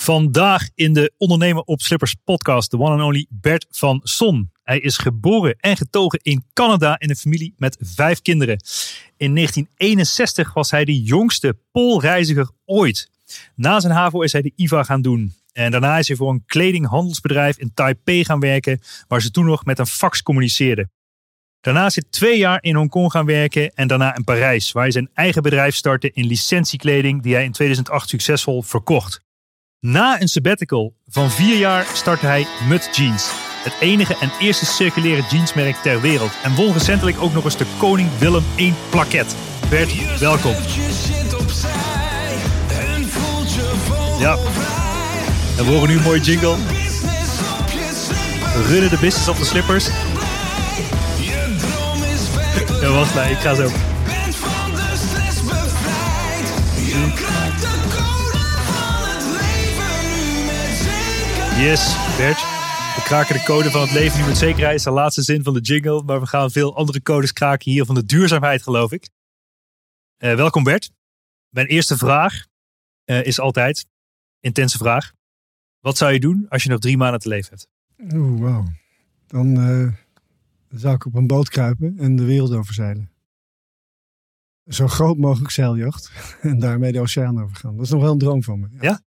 Vandaag in de Ondernemer op Slippers podcast de one and only Bert van Son. Hij is geboren en getogen in Canada in een familie met vijf kinderen. In 1961 was hij de jongste Poolreiziger ooit. Na zijn HAVO is hij de IVA gaan doen. En daarna is hij voor een kledinghandelsbedrijf in Taipei gaan werken, waar ze toen nog met een fax communiceerden. Daarna is hij twee jaar in Hongkong gaan werken en daarna in Parijs, waar hij zijn eigen bedrijf startte in licentiekleding die hij in 2008 succesvol verkocht. Na een sabbatical van vier jaar startte hij Mud Jeans. Het enige en eerste circulaire jeansmerk ter wereld. En won recentelijk ook nog eens de Koning Willem I plaket. Bert, welkom. Ja. En we horen nu een mooie jingle. Runnen de business op de slippers. Ja, wacht, nee, ik ga zo. Yes, Bert. We kraken de code van het leven nu met zekerheid. is de laatste zin van de jingle. Maar we gaan veel andere codes kraken hier van de duurzaamheid, geloof ik. Uh, welkom Bert. Mijn eerste vraag uh, is altijd, intense vraag. Wat zou je doen als je nog drie maanden te leven hebt? Oeh, wauw. Dan uh, zou ik op een boot kruipen en de wereld overzeilen. Zo groot mogelijk zeiljacht. En daarmee de oceaan overgaan. Dat is nog wel een droom van me. Ja? ja?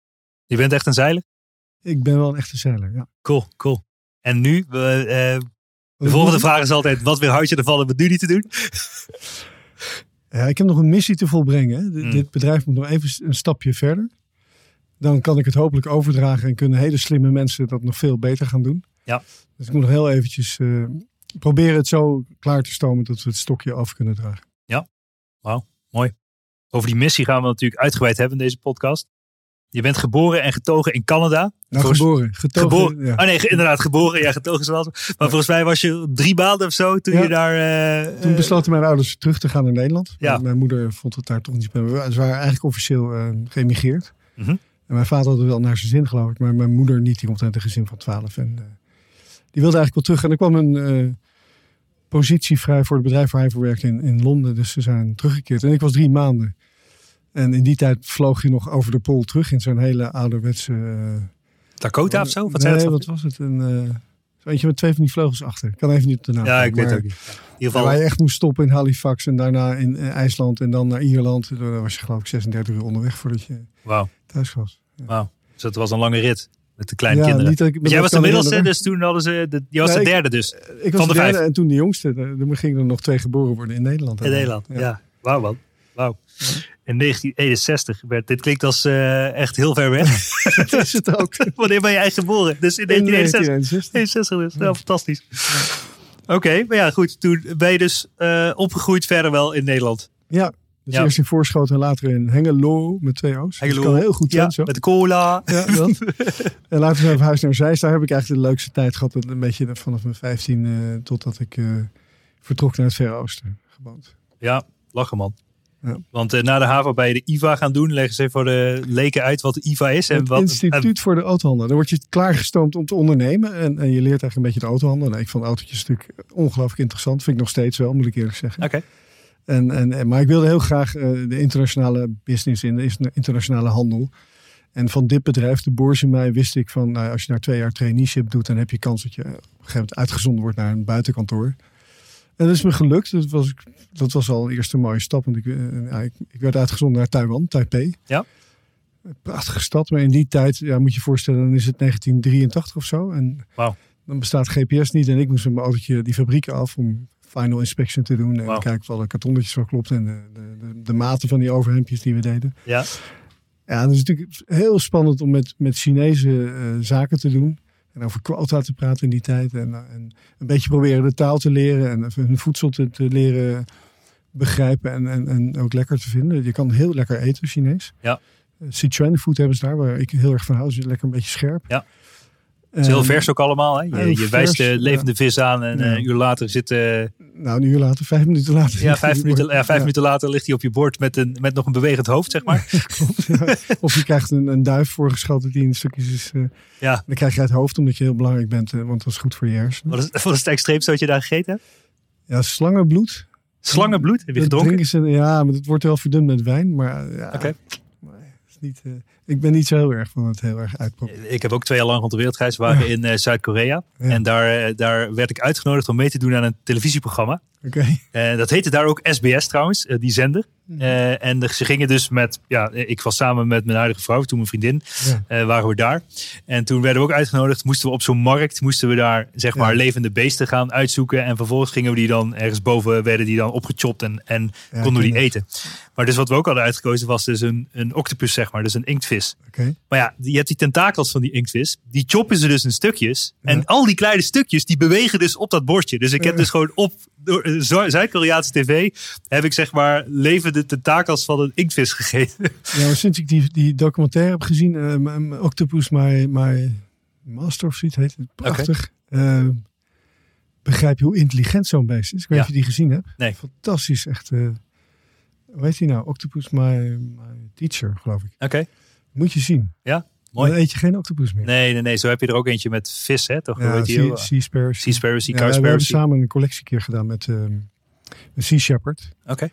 Je bent echt een zeiler? Ik ben wel een echte zeiler, ja. Cool, cool. En nu, uh, de volgende vraag is altijd, wat weer houd je ervan om het nu niet te doen? Ja, ik heb nog een missie te volbrengen. Hmm. Dit bedrijf moet nog even een stapje verder. Dan kan ik het hopelijk overdragen en kunnen hele slimme mensen dat nog veel beter gaan doen. Ja. Dus ik moet nog heel eventjes uh, proberen het zo klaar te stomen dat we het stokje af kunnen dragen. Ja, wauw, mooi. Over die missie gaan we natuurlijk uitgebreid hebben in deze podcast. Je bent geboren en getogen in Canada. Nou, geboren. Getogen, geboren. Ja. Oh nee, inderdaad, geboren. Ja, getogen zoals. Maar volgens mij was je drie maanden of zo toen je daar... Uh, toen besloten mijn ouders terug te gaan naar Nederland. Ja. Mijn moeder vond het daar toch niet bij. Ze waren eigenlijk officieel uh, geëmigreerd. Mm -hmm. En mijn vader had het wel naar zijn zin geloof ik. Maar mijn moeder niet. Die komt uit een gezin van twaalf. En uh, die wilde eigenlijk wel terug. En er kwam een positie vrij voor het bedrijf waar hij voor werkte in, in Londen. Dus ze zijn teruggekeerd. En ik was drie maanden. En in die tijd vloog je nog over de pool terug in zo'n hele ouderwetse... Uh, Dakota of zo? Wat, nee, wat was het? Een, uh, eentje met twee van die vleugels achter. Ik kan even niet op de naam. Ja, ik weet het ook. In ieder geval... Waar je echt moest stoppen in Halifax en daarna in uh, IJsland en dan naar Ierland. Daar was je geloof ik 36 uur onderweg voordat je wow. thuis was. Ja. Wauw, dus dat was een lange rit. Met de kleine ja, kinderen. Niet ik, jij was de middelste, dus toen hadden ze. De, je was nee, de derde dus. Ik, was van de, de derde vijf. en toen de jongste. Er gingen er nog twee geboren worden in Nederland. In Nederland, ja. ja. Wauw man. Wauw. In 1961 werd dit klinkt als uh, echt heel ver weg. dat is het ook. Wanneer ben jij geboren? Dus in, in 1961. 1961 dus. Ja. fantastisch. Oké, okay, maar ja, goed. Toen ben je dus uh, opgegroeid verder wel in Nederland. Ja, dus ja. eerst in Voorschoten en later in Hengelo met twee O's. Hengelo. Dus kan heel goed zijn, ja, zo. met cola. Ja, dat. en later zijn we verhuisd naar Zeist. Daar heb ik eigenlijk de leukste tijd gehad. Een beetje vanaf mijn 15 uh, totdat ik uh, vertrok naar het Verre Oosten gewoond. Ja, lachen man. Ja. Want uh, na de HAVO bij de IVA gaan doen, leggen ze voor de leken uit wat de IVA is. En het wat, Instituut voor de Autohandel. Dan word je klaargestoomd om te ondernemen. En, en je leert eigenlijk een beetje de autohandel. Nou, ik vond autootjes natuurlijk ongelooflijk interessant. Vind ik nog steeds wel, moet ik eerlijk zeggen. Oké. En, en, maar ik wilde heel graag uh, de internationale business in, de internationale handel. En van dit bedrijf, de Boers in mij, wist ik van nou, als je daar twee jaar traineeship doet, dan heb je kans dat je op een gegeven moment uitgezonden wordt naar een buitenkantoor. En dat is me gelukt. Dat was, dat was al eerst een mooie stap. Want ik, ja, ik, ik, werd uitgezonden naar Taiwan, Taipei. Ja. Een prachtige stad. Maar in die tijd, ja, moet je je voorstellen, dan is het 1983 of zo. En wow. dan bestaat GPS niet. En ik moest met mijn autootje die fabrieken af om final inspection te doen. En wow. kijken of alle kartonnetjes wel klopt. En de, de, de, de maten van die overhemdjes die we deden. Ja. Ja, dat is natuurlijk heel spannend om met, met Chinese uh, zaken te doen. En over quota te praten in die tijd. En, en, een beetje proberen de taal te leren. En hun voedsel te, te leren begrijpen. En, en, en ook lekker te vinden. Je kan heel lekker eten, Chinees. Ja. Sichuan food hebben ze daar, waar ik heel erg van hou. Dus lekker een beetje scherp. Ja. Het is heel vers ook allemaal. Hè? Je, je wijst de levende vis aan en ja. een uur later zit... Uh... Nou, een uur later, vijf minuten later. Ja, vijf, minuten, ja, vijf minuten later ligt hij op je bord met, een, met nog een bewegend hoofd, zeg maar. Klopt, Of je krijgt een, een duif voorgeschoten die in stukjes is... Uh, ja. Dan krijg je het hoofd omdat je heel belangrijk bent, want dat is goed voor je hersenen. Wat is, wat is het extreemste wat je daar gegeten hebt? Ja, slangenbloed. Slangenbloed? Heb je gedronken? Ze, ja, maar het wordt wel verdund met wijn. Maar ja, okay. Niet, uh, ik ben niet zo heel erg van het heel erg uitproberen. Ik heb ook twee jaar lang rond de wereld gereisd. We waren in uh, Zuid-Korea. Ja. En daar, daar werd ik uitgenodigd om mee te doen aan een televisieprogramma. Okay. Uh, dat heette daar ook SBS trouwens, die zender. Uh, en ze gingen dus met, ja, ik was samen met mijn huidige vrouw, toen mijn vriendin, ja. uh, waren we daar. En toen werden we ook uitgenodigd, moesten we op zo'n markt, moesten we daar zeg maar ja. levende beesten gaan uitzoeken. En vervolgens gingen we die dan ergens boven, werden die dan opgechopt en, en ja, konden we die eten. Maar dus wat we ook hadden uitgekozen was dus een, een octopus, zeg maar, dus een inktvis. Okay. Maar ja, je hebt die tentakels van die inktvis, die choppen ze dus in stukjes. En al die kleine stukjes, die bewegen dus op dat bordje. Dus ik heb dus gewoon op door Zuid-Koreaanse tv heb ik zeg maar levende tentakels van een inktvis gegeten. Ja, maar sinds ik die, die documentaire heb gezien, uh, Octopus My, My Master of zoiets heet het. Prachtig. Okay. Uh, begrijp je hoe intelligent zo'n beest is? Ik weet niet ja. of je die gezien hebt. Nee. Fantastisch, echt. Uh, hoe heet die nou? Octopus My, my Teacher, geloof ik. Oké. Okay. Moet je zien. Ja? Mooi. Dan eet je geen octopus meer. Nee, nee, nee. Zo heb je er ook eentje met vis, hè? Toch? Ja, sea, sea. Sea ja, We hebben samen een collectie keer gedaan met um, een Sea Shepherd. Oké. Okay.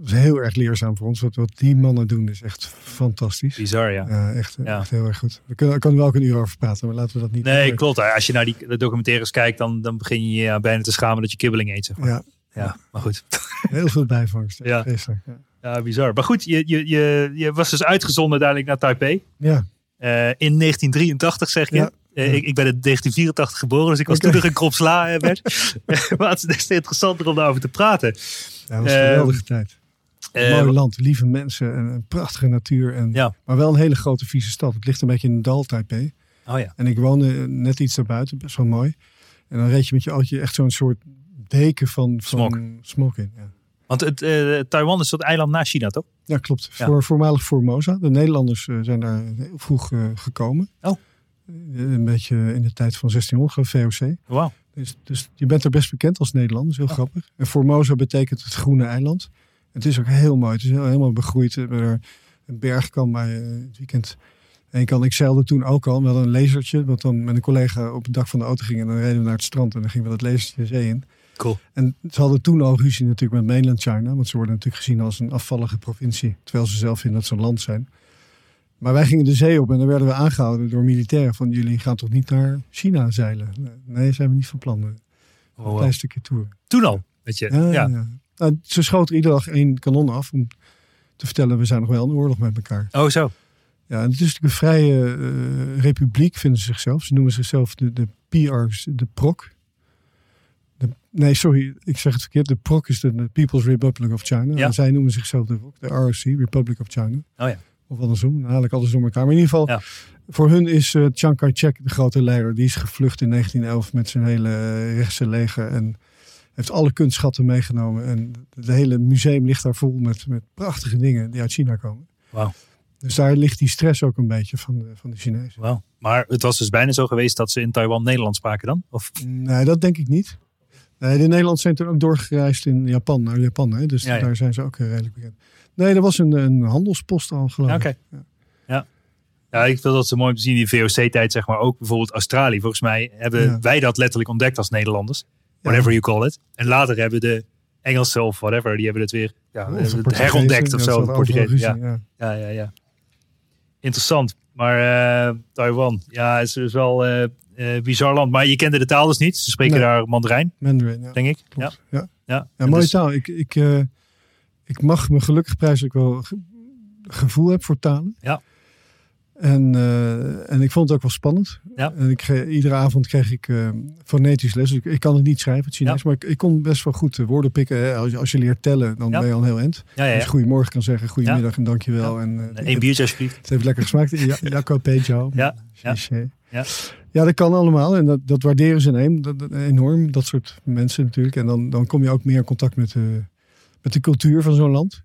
Dat is heel erg leerzaam voor ons. Wat, wat die mannen doen is echt fantastisch. Bizar, ja. Ja, echt, ja. echt heel erg goed. We kunnen, kunnen wel ook een uur over praten, maar laten we dat niet Nee, klopt. Als je naar die documentaires kijkt, dan, dan begin je ja, bijna te schamen dat je kibbeling eet, zeg maar. Ja. Ja, maar goed. Heel veel bijvangst. Ja. Vreselijk, ja. ja, bizar. Maar goed, je, je, je, je was dus uitgezonden uiteindelijk naar Taipei. Ja. Uh, in 1983 zeg je. Ja. Uh, ik, ik, ben in 1984 geboren, dus ik was okay. toen nog een krop sla. Maar het is des te interessanter om daarover te praten. Ja, dat was een geweldige tijd. Een mooi land, lieve mensen en een prachtige natuur. En, ja. Maar wel een hele grote vieze stad. Het ligt een beetje in een dal, Taipei. Oh ja. En ik woonde net iets daarbuiten, best wel mooi. En dan reed je met je autootje echt zo'n soort deken van, van smog. smog in. Ja. Want het, uh, Taiwan is dat eiland na China, toch? Ja, klopt. Ja. Voor, voormalig Formosa. De Nederlanders uh, zijn daar vroeg uh, gekomen. Oh. Een beetje in de tijd van 1600, VOC. Wauw. Dus, dus je bent er best bekend als Nederlander. Dat is heel oh. grappig. En Formosa betekent het groene eiland. Het is ook heel mooi. Het is helemaal begroeid. We er een berg kan bij het weekend. En kan, ik zeilde toen ook al. We hadden een lasertje. Wat dan met een collega op het dak van de auto ging. En dan reden we naar het strand. En dan gingen we dat lasertje de zee in. Cool. En ze hadden toen al ruzie natuurlijk met mainland China. Want ze worden natuurlijk gezien als een afvallige provincie. Terwijl ze zelf vinden dat ze een land zijn. Maar wij gingen de zee op en dan werden we aangehouden door militairen. Van jullie gaan toch niet naar China zeilen? Nee, zijn we niet van plan. Een oh, wow. klein stukje tour. Toen al? Weet je? Ja, ja. ja. Nou, ze schoten iedere dag één kanon af. Om te vertellen, we zijn nog wel in oorlog met elkaar. Oh zo. Ja, en het is natuurlijk een vrije uh, republiek, vinden ze zichzelf. Ze noemen zichzelf de, de PR's, de PROC. De, nee, sorry, ik zeg het verkeerd. De PROC is de, de People's Republic of China. Ja. En zij noemen zichzelf de, de ROC, Republic of China. Oh ja. Of andersom, dan haal ik alles door elkaar. Maar in ieder geval, Ja. voor hun is uh, Chiang Kai-shek de grote leider. Die is gevlucht in 1911 met zijn hele uh, rechtse leger. En heeft alle kunstschatten meegenomen. En het hele museum ligt daar vol met, met prachtige dingen die uit China komen. Wauw. Dus daar ligt die stress ook een beetje van de, van de Chinezen. Wauw. Maar het was dus bijna zo geweest dat ze in Taiwan Nederlands spraken dan? Of? Nee, dat denk ik niet. Nee, de Nederlanders zijn toen ook doorgereisd in Japan, naar Japan. Hè? Dus Ja, ja. daar zijn ze ook eh, redelijk bekend. Nee, er was een, een handelspost al geloof Oké. ik. Ja. Ja. Ja, ik vind dat zo mooi om te zien in die VOC-tijd, zeg maar ook bijvoorbeeld Australië. Volgens mij hebben wij dat letterlijk ontdekt als Nederlanders. Whatever you call it. En later hebben de Engelsen of whatever, die hebben het weer ja, de het herontdekt of zo. ruzie, ja. ja. Ja, ja, ja. Interessant. Maar Taiwan, ja, het is wel bizar land. Maar je kende de taal dus niet. Ze spreken daar Mandarijn. Mandarin, ja. Denk ik. Ja. Ja. Ja. ja mooie dus... taal. Ik, ik, ik mag me gelukkig prijzen dat ik wel gevoel heb voor talen. Ja. En, uh, en ik vond het ook wel spannend. Ja. En ik, iedere avond kreeg ik uh, fonetisch les. Ik, ik, kan het niet schrijven, het Chinees. Maar ik, ik, kon best wel goed woorden pikken. Hè. Als, je, als je leert tellen, dan ben je al heel Als je goedemorgen kan zeggen, goedemiddag en dankjewel. En, uh, Eén biertje alsjeblieft. Het heeft lekker gesmaakt. Ja, Jacco Pejo. Ja. Ja. ja. Ja, dat kan allemaal. En dat, dat waarderen ze enorm. Dat, enorm. Dat soort mensen natuurlijk. En dan, dan kom je ook meer in contact met de, met de cultuur van zo'n land.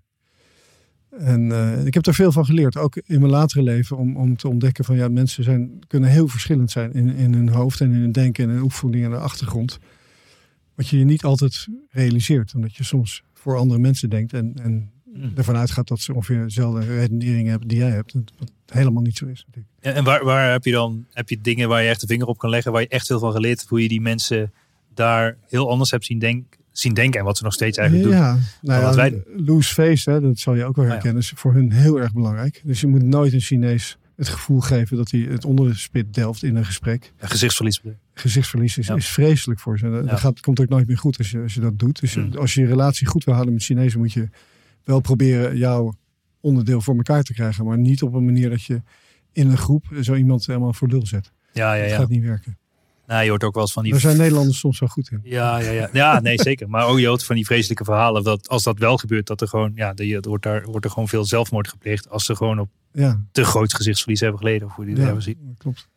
En uh, ik heb er veel van geleerd, ook in mijn latere leven, om, om te ontdekken van ja, mensen zijn, kunnen heel verschillend zijn in, in hun hoofd en in hun denken en hun opvoeding en de achtergrond. Wat je je niet altijd realiseert, omdat je soms voor andere mensen denkt en, en mm. ervan uitgaat dat ze ongeveer dezelfde redeneringen hebben die jij hebt. Wat helemaal niet zo is. Natuurlijk. Ja, en waar, waar heb je dan heb je dingen waar je echt de vinger op kan leggen, waar je echt veel van geleerd hebt, hoe je die mensen daar heel anders hebt zien denken? Zien denken en wat ze nog steeds eigenlijk doen. Ja, nou ja, wij... loose face, hè, dat zal je ook wel herkennen, is voor hun heel erg belangrijk. Dus je moet nooit een Chinees het gevoel geven dat hij het onder de spit delft in een gesprek. Ja, gezichtsverlies. Gezichtsverlies is, is vreselijk voor ze. Dat gaat, komt ook nooit meer goed als je, als je dat doet. Dus mm. als je je relatie goed wil houden met Chinezen, moet je wel proberen jouw onderdeel voor elkaar te krijgen. Maar niet op een manier dat je in een groep zo iemand helemaal voor lul zet. Ja, ja, ja. Dat gaat niet werken. Nou, je hoort ook wel eens van die... Daar zijn Nederlanders soms wel goed in. Ja, ja, ja. ja nee, zeker. Maar ook je hoort van die vreselijke verhalen. Dat als dat wel gebeurt, dat er gewoon... Ja, er wordt, daar, wordt er gewoon veel zelfmoord gepleegd. Als ze gewoon op ja. te groot gezichtsverlies hebben geleden. Of hoe die dat hebben zien. klopt.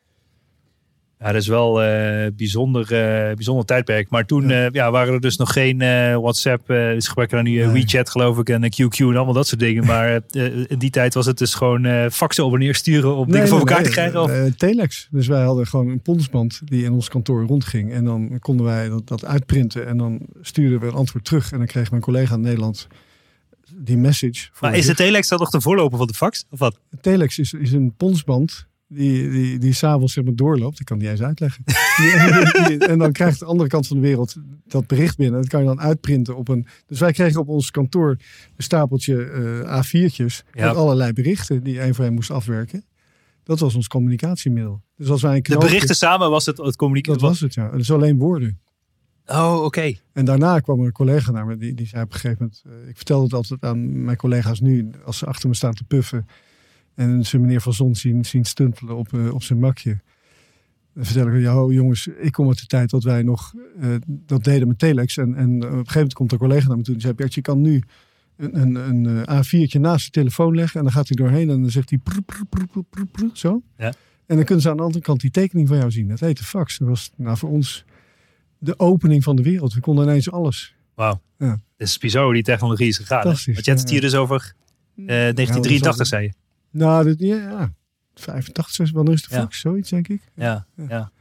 Ja, dat is wel uh, bijzonder, uh, bijzonder tijdperk. Maar toen ja. Uh, ja. waren er dus nog geen WhatsApp. ze gebruiken dan nu WeChat geloof ik en QQ en allemaal dat soort dingen. Maar in die tijd was het dus gewoon faxen op en neer sturen om dingen voor elkaar te krijgen. Of? telex. Dus wij hadden gewoon een ponsband die in ons kantoor rondging. En dan konden wij dat, dat uitprinten en dan stuurden we een antwoord terug. En dan kreeg mijn collega in Nederland die message. Maar is de telex dan nog de voorloper van de fax? Of wat? Telex is, is een ponsband die, die, die s'avonds zeg maar doorloopt. Ik kan die eens uitleggen. en dan krijgt de andere kant van de wereld dat bericht binnen. Dat kan je dan uitprinten op een... Dus wij kregen op ons kantoor een stapeltje uh, A4'tjes met allerlei berichten die een voor een moest afwerken. Dat was ons communicatiemiddel. Dus als wij een De berichten samen was het het communicatie? Dat was het, ja. Dus alleen woorden. Oh, oké. En daarna kwam een collega naar me, die, die zei op een gegeven moment... Uh, ik vertelde het altijd aan mijn collega's nu, als ze achter me staan te puffen... En ze meneer Van Zon zien, zien stuntelen op, uh, op zijn makje. Dan vertel ik, ja jongens, ik kom uit de tijd dat wij nog uh, dat deden met telex. En, en op een gegeven moment komt een collega naar me toe en zei, Bert, je kan nu een, een, een eh, A4'tje naast de telefoon leggen. En dan gaat hij doorheen en dan zegt hij prr, prr, prr, zo. Ja. En dan kunnen ze aan de andere kant die tekening van jou zien. Dat heet de fax. Dat was nou, voor ons de opening van de wereld. We konden ineens alles. Wauw. Ja. Het is bizar hoe die technologie is gegaan. Want je hebt het hier dus over 1983, zei je. Nou, dit, ja, 85, wanneer is de fax? Zoiets, denk ik. Ja, ja.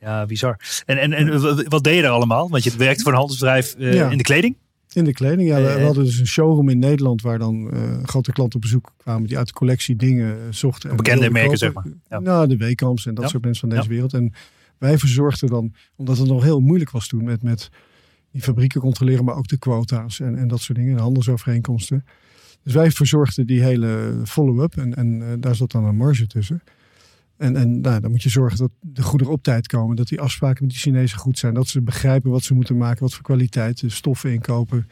ja. bizar. En, en, en wat deed je er allemaal? Want je werkte voor een handelsbedrijf uh, in de kleding? In de kleding, ja. we, eh, hadden dus een showroom in Nederland waar dan uh, grote klanten op bezoek kwamen die uit de collectie dingen zochten. Bekende merken, zeg maar. Ja. Nou, de Weekamps en dat soort mensen van deze wereld. En wij verzorgden dan, omdat het nog heel moeilijk was toen met, met die fabrieken controleren, maar ook de quota's en, en dat soort dingen, de handelsovereenkomsten. Dus wij verzorgden die hele follow-up en, en uh, daar zat dan een marge tussen. En, en nou, dan moet je zorgen dat de goederen op tijd komen. Dat die afspraken met die Chinezen goed zijn. Dat ze begrijpen wat ze moeten maken. Wat voor kwaliteit. De stoffen inkopen.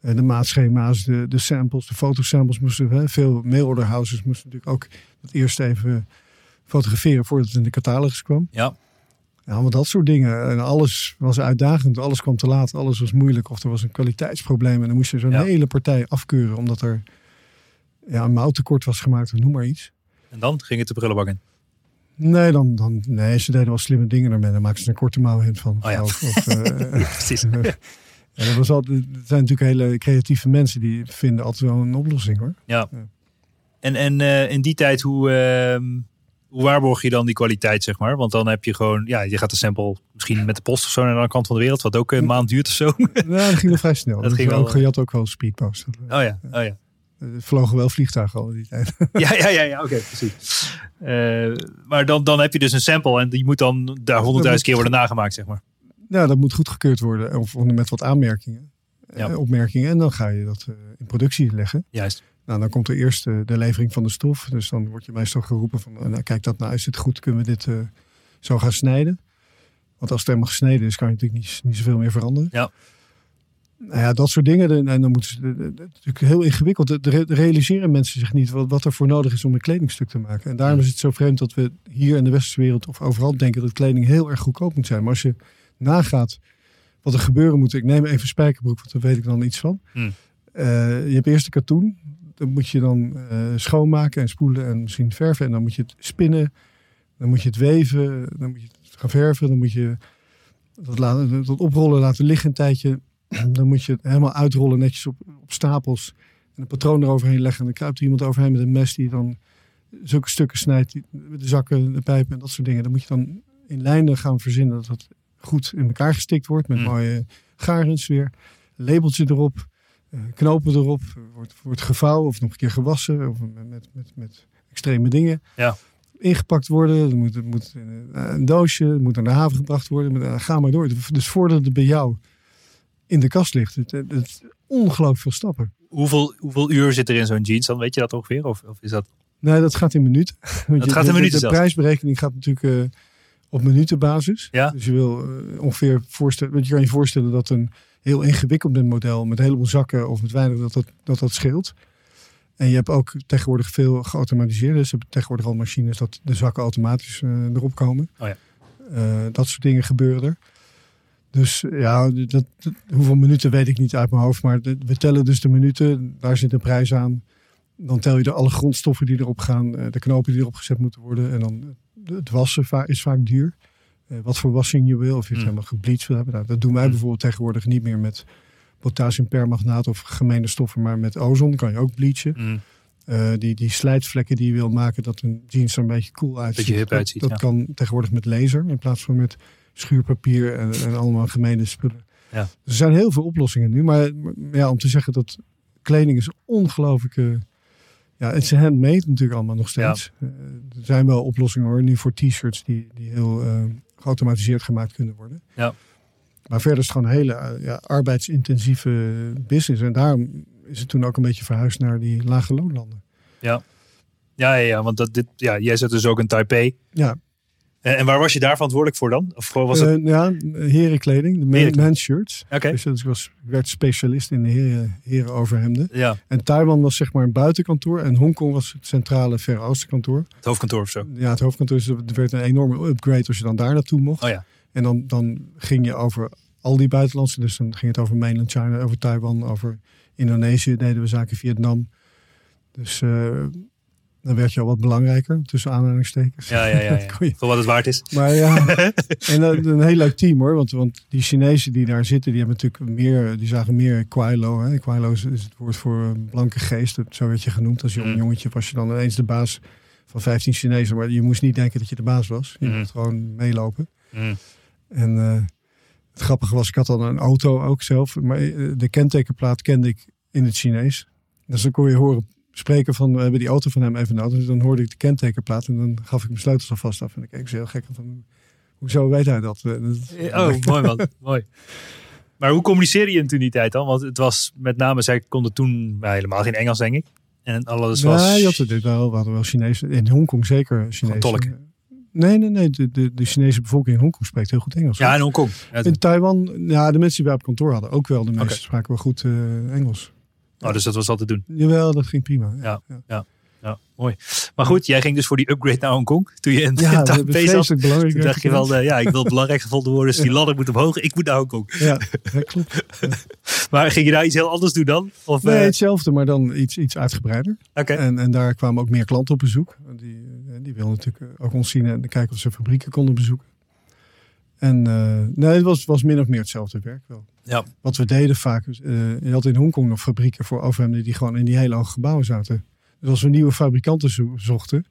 En de maatschema's. De, de samples. De fotosamples moesten. Hè, veel mailorderhouses moesten natuurlijk ook dat eerst even fotograferen voordat het in de catalogus kwam. Ja. Ja, allemaal dat soort dingen. En alles was uitdagend. Alles kwam te laat. Alles was moeilijk. Of er was een kwaliteitsprobleem. En dan moest je zo'n hele partij afkeuren. Omdat er ja, een mouwtekort was gemaakt. Of noem maar iets. En dan ging het de prullenbak in? Nee, dan, dan, nee, ze deden wel slimme dingen ermee. Dan maakten ze een korte mouw van. Oh ja. Of, of, uh, precies. ja, dat was altijd, het zijn natuurlijk hele creatieve mensen. Die vinden altijd wel een oplossing hoor. Ja. ja. En, en uh, in die tijd, hoe... Hoe waarborg je dan die kwaliteit, zeg maar? Want dan heb je gewoon, ja, je gaat de sample misschien met de post of zo naar de andere kant van de wereld, wat ook een maand duurt of zo. Ja, dat ging wel vrij snel. Dat, ging wel, ook, je had ook wel speedpost. Oh ja, oh ja. Er vlogen wel vliegtuigen al die tijd. Ja, ja, ja, ja oké, precies. Uh, maar dan, dan heb je dus een sample en die moet dan daar honderdduizend keer worden nagemaakt, zeg maar. Ja, dat moet goedgekeurd worden. Of met wat aanmerkingen. Ja. opmerkingen. En dan ga je dat in productie leggen. Juist. Nou, dan komt er eerst de levering van de stof. Dus dan word je meestal geroepen van, nou, kijk dat nou, is het goed? Kunnen we dit zo gaan snijden? Want als het helemaal gesneden is, kan je natuurlijk niet, niet zoveel meer veranderen. Ja. Nou ja, dat soort dingen. En dan moeten ze natuurlijk heel ingewikkeld. De, realiseren mensen zich niet wat, wat er voor nodig is om een kledingstuk te maken. En daarom is het zo vreemd dat we hier in de westerse wereld of overal denken dat kleding heel erg goedkoop moet zijn. Maar als je nagaat wat er gebeuren moet. Ik neem even spijkerbroek, want daar weet ik dan iets van. Hmm. Uh, je hebt eerst de katoen. Dat moet je dan uh, schoonmaken en spoelen en misschien verven. En dan moet je het spinnen. Dan moet je het weven. Dan moet je het gaan verven. Dan moet je dat, laten, dat oprollen laten liggen een tijdje. Dan moet je het helemaal uitrollen netjes op, op stapels. En een patroon eroverheen leggen. En dan kruipt er iemand overheen met een mes die dan zulke stukken snijdt. Met de zakken, de pijpen en dat soort dingen. Dan moet je dan in lijnen gaan verzinnen dat dat goed in elkaar gestikt wordt. Met mm. mooie garens weer. Labeltje erop. Uh, knopen erop. Wordt, wordt gevouwen of nog een keer gewassen. Of met, met, met, extreme dingen. Ja. Ingepakt worden. Het moet, het moet een doosje. Het moet naar de haven gebracht worden. Ga maar door. Dus voordat het bij jou in de kast ligt. Het, het, het ongelooflijk veel stappen. Hoeveel, hoeveel uur zit er in zo'n jeans dan? Weet je dat ongeveer? Of, of is dat... Nee, dat gaat in minuten. Dat gaat in minuten De, de prijsberekening gaat natuurlijk uh, op minutenbasis. Ja. Dus je wil uh, ongeveer voorstellen, want je kan je voorstellen dat een heel ingewikkeld model met een heleboel zakken of met weinig dat dat, dat, dat scheelt. En je hebt ook tegenwoordig veel geautomatiseerd. Dus je hebt tegenwoordig al machines dat de zakken automatisch uh, erop komen. Oh ja. dat soort dingen gebeuren er. Dus ja, dat, hoeveel minuten weet ik niet uit mijn hoofd. Maar we tellen dus de minuten. Daar zit een prijs aan. Dan tel je de alle grondstoffen die erop gaan. De knopen die erop gezet moeten worden. En dan het wassen is vaak duur. Uh, wat voor wassing je wil. Of je het mm. helemaal gebleached wil hebben. Nou, dat doen wij mm. bijvoorbeeld tegenwoordig niet meer met potassiumpermagnaat of gemene stoffen. Maar met ozon kan je ook bleachen. Mm. Uh, die, die slijtvlekken die je wil maken, dat een jeans er een beetje cool uitziet. Beetje hip uitziet, dat, dat kan tegenwoordig met laser in plaats van met schuurpapier en, en allemaal gemene spullen. Ja. Er zijn heel veel oplossingen nu. Maar ja, om te zeggen dat kleding is ongelooflijke ja, het is handmade natuurlijk allemaal nog steeds. Ja. Uh, er zijn wel oplossingen hoor, nu voor t-shirts die, die heel uh, geautomatiseerd gemaakt kunnen worden. Ja. Maar verder is het gewoon een hele uh, ja, arbeidsintensieve business. En daarom is het toen ook een beetje verhuisd naar die lage loonlanden. Ja, ja, ja, ja want dat, dit, ja, jij zet dus ook een Taipei. Ja, en, en waar was je daar verantwoordelijk voor dan? Of was het... Uh, ja, herenkleding, de man shirts. Dus ik, was, ik werd specialist in de heren, heren overhemden. Ja. En Taiwan was zeg maar een buitenkantoor. En Hongkong was het centrale Verre Oosten kantoor. Het hoofdkantoor of zo? Ja, het hoofdkantoor. Dus er werd een enorme upgrade als je dan daar naartoe mocht. Oh ja. En dan, dan ging je over al die buitenlandse. Dus dan ging het over mainland China, over Taiwan, over Indonesië. Deden we zaken Vietnam. Dus... Uh, dan werd je al wat belangrijker, tussen aanhalingstekens. Ja, ja, ja. ja. Voor wat het waard is. Maar ja, en een, een heel leuk team hoor. Want, want die Chinezen die daar zitten, die hebben natuurlijk meer, die zagen meer Kwailo. Hè. Kwailo is, het woord voor blanke geest. Zo werd je genoemd als jong mm. jongetje. Was je dan ineens de baas van 15 Chinezen. Maar je moest niet denken dat je de baas was. Je mm. moest gewoon meelopen. Mm. En uh, het grappige was, ik had dan een auto ook zelf. Maar eh, de kentekenplaat kende ik in het Chinees. Dus dan kon je horen spreken van, we hebben die auto van hem even nodig. Dus dan hoorde ik de kentekenplaat en dan gaf ik mijn sleutels alvast af. En ik keek ze heel gek van, hoezo weet hij dat? Oh, mooi man, mooi. Maar hoe communiceerde je toen die tijd dan? Want het was met name, zij konden toen helemaal geen Engels, denk ik. En alles was... Nee, je had het wel, we hadden wel Chinees. In Hongkong zeker Chinees. Tolk. Nee, nee, nee. De, de, de, Chinese bevolking in Hongkong spreekt heel goed Engels. Ja, in Hongkong. in Taiwan, ja, de mensen die wij op kantoor hadden ook wel. De meeste spraken wel goed uh, Engels. Oh, dus dat was altijd doen. Jawel, dat ging prima. Ja, ja, ja. mooi. Maar goed, jij ging dus voor die upgrade naar Hongkong. Toen je in ja, Taipei zat. belangrijk. Toen dacht je wel, uh, ja, ik wil belangrijk gevonden worden. Dus die ladder moet omhoog. Ik moet naar Hongkong. Ja, dat klopt. maar ging je daar iets heel anders doen dan? Of, nee, uh... hetzelfde, maar dan iets, iets uitgebreider. En, en daar kwamen ook meer klanten op bezoek. Die, eh, die wilden natuurlijk ook ons zien en kijken of ze fabrieken konden bezoeken. En uh, nee, het was, was min of meer hetzelfde werk wel. Ja. Wat we deden vaak, uh, je had in Hongkong nog fabrieken voor overhemden die gewoon in die hele hoge gebouwen zaten. Dus als we nieuwe fabrikanten zo zochten,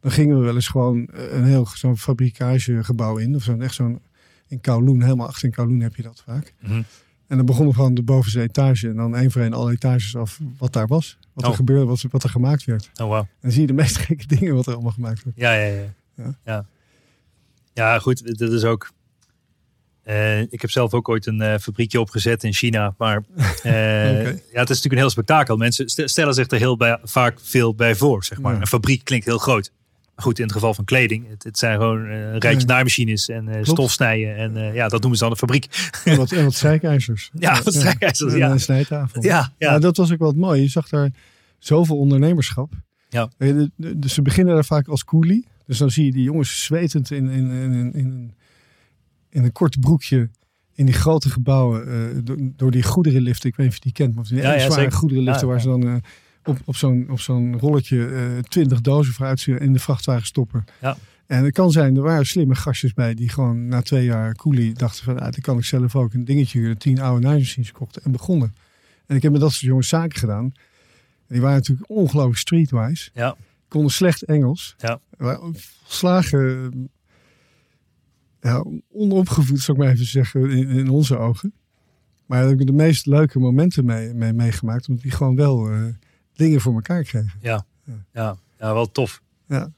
dan gingen we wel eens gewoon eh, een heel zo'n fabrikagegebouw in. Of zo'n echt zo'n in Kowloon, helemaal achter in Kowloon heb je dat vaak. Mm -hmm. En dan begonnen we gewoon de bovenste etage en dan één voor één alle etages af wat daar was. Wat oh. er gebeurde, wat, wat er gemaakt werd. Oh wow. En dan zie je de meest gekke dingen wat er allemaal gemaakt werd. Ja, ja, ja. Ja, ja. ja goed, dit is ook ik heb zelf ook ooit een fabriekje opgezet in China. Maar ja, het is natuurlijk een heel spektakel. Mensen stellen zich er heel vaak veel bij voor. Zeg maar. Een fabriek klinkt heel groot. Goed, in het geval van kleding. Het, het zijn gewoon uh, rijtje naaimachines en stofsnijden. En ja, dat noemen ze dan een fabriek. En wat, en wat strijkijzers. Ja, wat strijkijzers, ja. En een snijtafel. Ja, ja. dat was ook wat mooi. Je zag daar zoveel ondernemerschap. Ja. Dus ze beginnen daar vaak als coolie. Dus dan zie je die jongens zwetend in, in, in, in, in, een kort broekje in die grote gebouwen door, door, die goederenliften. Ik weet niet of je die kent, maar die ja, ja, zware goederenliften waar ze dan op, op zo'n op zo'n rolletje uh, twintig dozen vooruit in de vrachtwagen stoppen. Ja. En het kan zijn, er waren slimme gastjes bij die gewoon na twee jaar coolie dachten van, ah, dan kan ik zelf ook een dingetje huren, tien oude naaimachines kochten en begonnen. En ik heb met dat soort jongens zaken gedaan. En die waren natuurlijk ongelooflijk streetwise. Ja. Konden slecht Engels. Ja. Slagen, ja, onopgevoed zou ik maar even zeggen, in, in onze ogen. Maar daar heb ik de meest leuke momenten mee, mee meegemaakt. Omdat die gewoon wel... Uh, dingen voor elkaar krijgen. Ja, ja. ja, wel tof. Ja.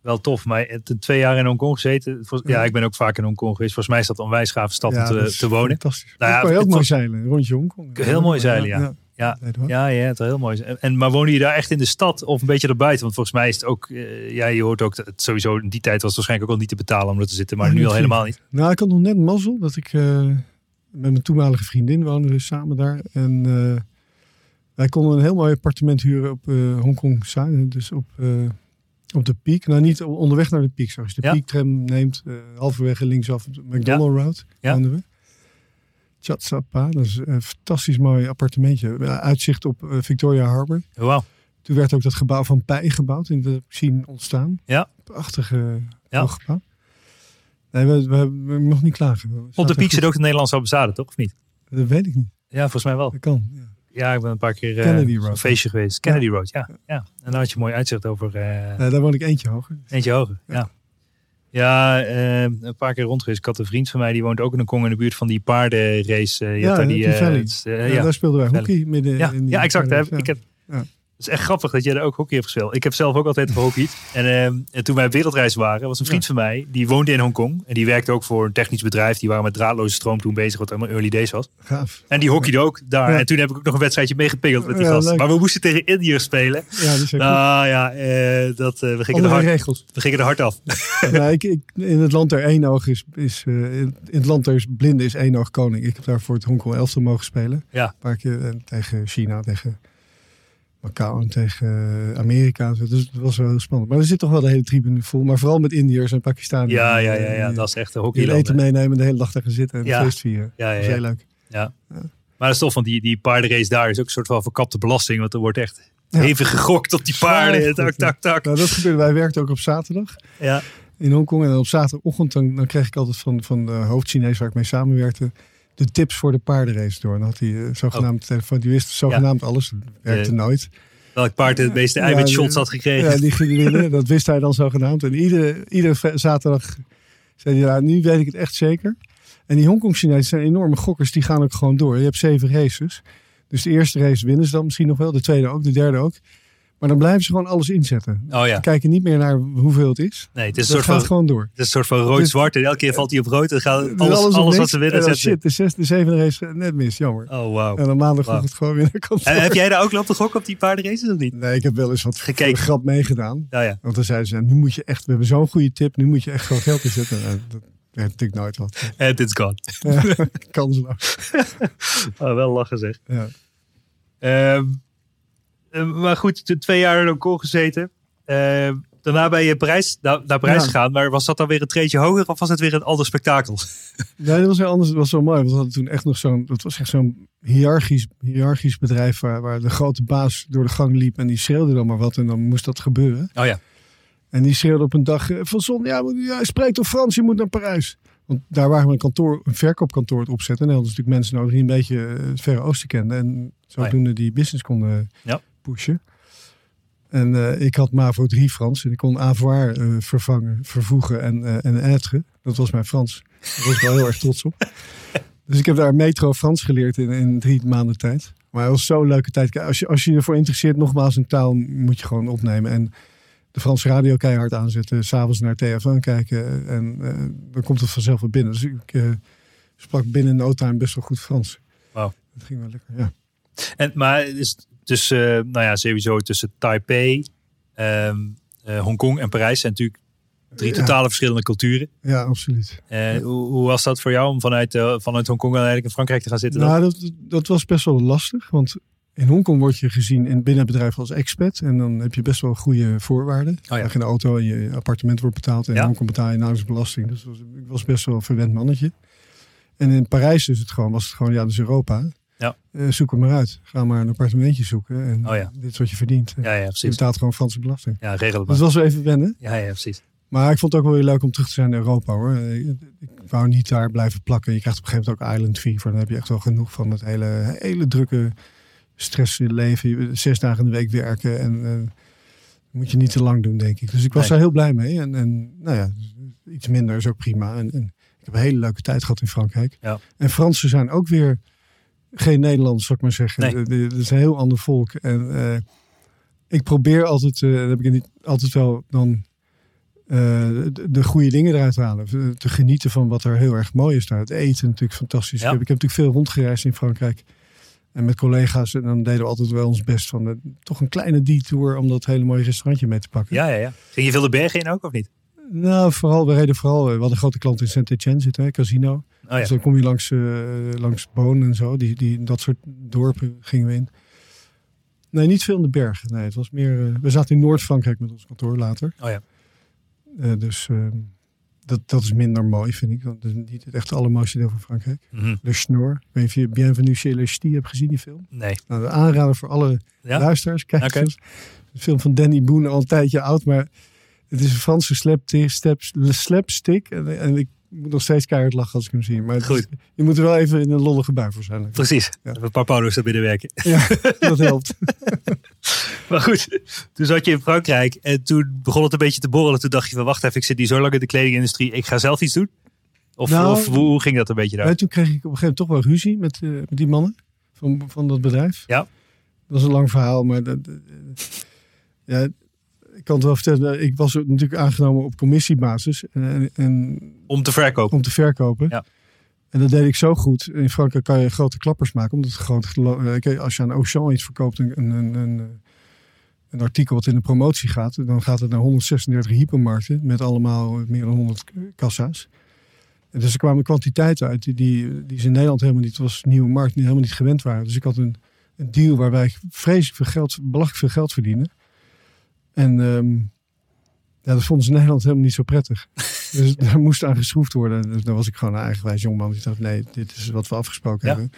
Wel tof, maar twee jaar in Hongkong gezeten. Ja, ik ben ook vaak in Hongkong geweest. Volgens mij is dat een onwijs gave stad om te, te wonen. Fantastisch. Nou ja, kan ook mooi zeilen, rondje Hongkong. Heel mooi zeilen, ja. Ja, ja, ja, het is heel mooi. En, maar wonen je daar echt in de stad of een beetje erbuiten? Want volgens mij is het ook, uh, ja, je hoort ook, dat het sowieso in die tijd was het waarschijnlijk ook al niet te betalen om er te zitten, maar nu al helemaal niet. Nou, ik had nog net mazzel dat ik uh, met mijn toenmalige vriendin woonde dus samen daar. En uh, wij konden een heel mooi appartement huren op Hongkong Zuid. Dus op, op de Peak. Nou, niet onderweg naar de Peak. Als je de ja. Peak tram neemt, halverwege linksaf de McDonald ja. Road. Ja. we. Chatsapa, dat is een fantastisch mooi appartementje. Uitzicht op Victoria Harbour. Toen werd ook dat gebouw van Pij gebouwd. In de zien ontstaan. Ja. Prachtige ja. gebouw. Nee, we, we, we, nog niet klagen. Op de Peak zit ook de Nederlandse ambassade, toch? Of niet? Dat weet ik niet. Ja, volgens mij wel. Dat kan, ja. Ja, ik ben een paar keer uh, een feestje geweest. Kennedy Road, ja. ja. En dan had je mooi uitzicht over... Uh, daar woon ik eentje hoger. Eentje hoger, ja. Ja, uh, een paar keer rond geweest. Ik had een vriend van mij, die woont ook in een Kong in de buurt van die paardenrace. Uh, ja, die, die Valley. ja, daar speelden wij hockey midden ja, in die Ja, exact. Ik heb, is echt grappig dat jij er ook hockey hebt gespeeld. Ik heb zelf ook altijd gehockeyd. En, uh, en toen wij op wereldreis waren, was een vriend van mij, die woonde in Hongkong. En die werkte ook voor een technisch bedrijf. Die waren met draadloze stroom toen bezig, wat helemaal early days was. Gaaf. En die hockeyde ook daar. En toen heb ik ook nog een wedstrijdje meegepingeld met die gast. Maar we moesten tegen Indiërs spelen. Ja, dat is Nou ja, uh, dat, uh, we, gingen hard, regels. we gingen er hard af. ja, ik, ik, in het land der één oog is, is uh, in het land der blinden is één oog koning. Ik heb daar voor het Hongkong elftal mogen spelen. Ja. Een paar keer tegen China, tegen Macau tegen eh, Amerika. Dus het was wel heel spannend. Maar er zit toch wel de hele tribune vol. Maar vooral met Indiërs en Pakistanen. Ja, ja, ja, ja. dat is echt een hockey. Die eten meenemen, de hele dag daar gaan zitten en ja. feest vieren. Ja, ja, Dat is heel leuk. Ja. Maar dat is toch van die, die paardenrace daar is ook een soort van verkapte belasting. Want er wordt echt even gegokt op die paarden. Tak, tak, tak. Nou, dat gebeurde. Wij werkten ook op zaterdag. Ja. In Hongkong. En op zaterdagochtend dan, dan kreeg ik altijd van, van de hoofd-Chinees waar ik mee samenwerkte de tips voor de paardenrace door. En dan had hij uh, zogenaamd oh. telefoon. Die wist zogenaamd alles. werkte nooit. Welk paard het meeste eiwitshots had gekregen. Ja, die ging winnen. Dat wist hij dan zogenaamd. En iedere, iedere zaterdag zei hij, ja, nu weet ik het echt zeker. En die Hongkong-Chinezen zijn enorme gokkers. Die gaan ook gewoon door. Je hebt zeven races. Dus de eerste race winnen ze dan misschien nog wel. De tweede ook, de derde ook. Maar dan blijven ze gewoon alles inzetten. Oh ja. Ze kijken niet meer naar hoeveel het is. Nee, het is een soort gaat van, gewoon door. Het is een soort van rood-zwart. En elke keer valt hij op rood. En gaat alles, alles, alles wat ze willen zetten. Shit, de zesde, de zevende race net mis. Jammer. Oh, wow. En dan maandag wow. het gewoon weer En heb jij daar ook lopen gokken op die paardenraces of niet? Nee, ik heb wel eens wat Gekeken. grap meegedaan. Ja, ja. Want dan zeiden ze, nu moet je echt, we hebben zo'n goede tip. Nu moet je echt gewoon geld inzetten. dat heb natuurlijk nooit wat. En it's gone. Ja, kansloos. oh, wel lachen zeg. Ja. Um, uh, maar goed, twee jaar in Hongkong gezeten. Uh, daarna ben je Parijs, naar, naar Parijs ja. gegaan. Maar was dat dan weer een treetje hoger of was het weer een ander spektakel? Nee, dat was heel anders. Het was zo mooi. Want we hadden toen echt nog zo'n, dat was echt zo'n hiërarchisch, hiërarchisch bedrijf waar, waar de grote baas door de gang liep en die schreeuwde dan maar wat en dan moest dat gebeuren. Oh ja. En die schreeuwde op een dag van zon, ja, ja spreekt toch Frans, je moet naar Parijs. Want daar waren we een kantoor, een verkoopkantoor het opzetten. En dan hadden natuurlijk mensen nodig die een beetje het Verre Oosten kenden. En zodoende oh ja. die business konden ja pushen. En uh, ik had MAVO 3 Frans en ik kon avoir uh, vervangen, vervoegen en, uh, en être. Dat was mijn Frans. Daar was ik wel heel erg trots op. Dus ik heb daar metro Frans geleerd in, in drie maanden tijd. Maar het was zo'n leuke tijd. Als je, als je ervoor interesseert, nogmaals een taal moet je gewoon opnemen. En de Franse radio keihard aanzetten. S'avonds naar TF1 kijken. En dan komt het vanzelf weer binnen. Dus ik sprak binnen no time best wel goed Frans. Wauw. Dat ging wel lekker, ja. En, maar is dus, nou ja, sowieso tussen Taipei, um, uh, Hongkong en Parijs zijn natuurlijk drie totale verschillende culturen. Ja, absoluut. Uh, hoe, hoe, was dat voor jou om vanuit, uh, vanuit Hongkong eigenlijk in Frankrijk te gaan zitten? Nou, dat, dat was best wel lastig, want in Hongkong word je gezien in binnen het bedrijf als expat. En dan heb je best wel goede voorwaarden. Oh ja. Je een auto en je appartement wordt betaald. En in Hongkong betaal je nauwelijks belasting. Dus was, ik was best wel een verwend mannetje. En in Parijs is het gewoon, was het gewoon, ja, dus Europa. Ja. Uh, zoek hem maar uit. Ga maar een appartementje zoeken. En oh ja. dit is wat je verdient. Ja, ja, precies. Je betaalt gewoon Franse belasting. Ja, regel het. Dus dat was wel even wennen. Ja, ja, precies. Maar ik vond het ook wel weer leuk om terug te zijn in Europa hoor. Ik, ik wou niet daar blijven plakken. Je krijgt op een gegeven moment ook island fever. Dan heb je echt wel genoeg van het hele, hele drukke stress in leven. Zes dagen in de week werken. En uh, moet je niet te lang doen, denk ik. Dus ik was daar heel blij mee. En, en nou ja, iets minder is ook prima. En, en ik heb een hele leuke tijd gehad in Frankrijk. Ja. En Fransen zijn ook weer geen Nederlanders, zou ik maar zeggen. Nee. Het is een heel ander volk. En uh, ik probeer altijd, uh, dat heb ik niet altijd wel dan uh, de, de, goede dingen eruit te halen. Te genieten van wat er heel erg mooi is daar. Het eten natuurlijk fantastisch. Ja. Ik, heb, ik heb natuurlijk veel rondgereisd in Frankrijk. En met collega's, en dan deden we altijd wel ons best van toch een kleine detour om dat hele mooie restaurantje mee te pakken. Ja, ja, ja. Ging je veel de bergen in ook of niet? Nou, vooral, we reden vooral, we hadden een grote klant in Saint-Etienne zitten, hè, casino. Oh, ja. Dus dan kom je langs, uh, langs Boon en zo, die, die, dat soort dorpen gingen we in. Nee, niet veel in de bergen. Nee, het was meer, uh, we zaten in Noord-Frankrijk met ons kantoor later. Oh ja. Uh, dus dat, dat is minder mooi, vind ik. Dat is niet het echt allermooiste deel van Frankrijk. Mm -hmm. Le Schnoor. Ik weet niet of je Bienvenue chez les Ch'tis hebt gezien, die film. Nee. Nou, de aanrader voor alle ja? luisteraars. Kijk okay. eens. De film van Danny Boone, al een tijdje oud, maar het is een Franse slapstick. slapstick en, en ik moet nog steeds keihard lachen als ik hem zie. Maar het Goed. Is, je moet er wel even in een lollige bui voor zijn. Precies. Ja. Even een paar paulo's er binnen werken. Ja, dat helpt. maar goed, toen zat je in Frankrijk en toen begon het een beetje te borrelen. Toen dacht je van wacht even, ik zit hier zo lang in de kledingindustrie. Ik ga zelf iets doen. Of, Nou, of hoe, hoe ging dat een beetje daar? Ja, toen kreeg ik op een gegeven moment toch wel ruzie met, uh, met die mannen van, van dat bedrijf. Ja. Dat was een lang verhaal, maar dat, uh, ja, ik kan het wel vertellen. Ik was natuurlijk aangenomen op commissiebasis. En, en, om te verkopen? Om te verkopen. Ja. En dat deed ik zo goed. In Frankrijk kan je grote klappers maken. Omdat het gewoon, als je aan Auchan iets verkoopt, een, een, een, een artikel wat in de promotie gaat, dan gaat het naar 136 hypermarkten met allemaal meer dan 100 kassa's. En dus er kwamen kwantiteiten uit die, die, die ze in Nederland helemaal niet, was een nieuwe markt, die helemaal niet gewend waren. Dus ik had een, een deal waarbij ik vreselijk veel geld, belachelijk veel geld verdiende. En um, ja, dat vonden ze in Nederland helemaal niet zo prettig. dus daar moest aan geschroefd worden. Dus dan was ik gewoon een eigenwijs jongman. Die dacht, nee, dit is wat we afgesproken ja. hebben.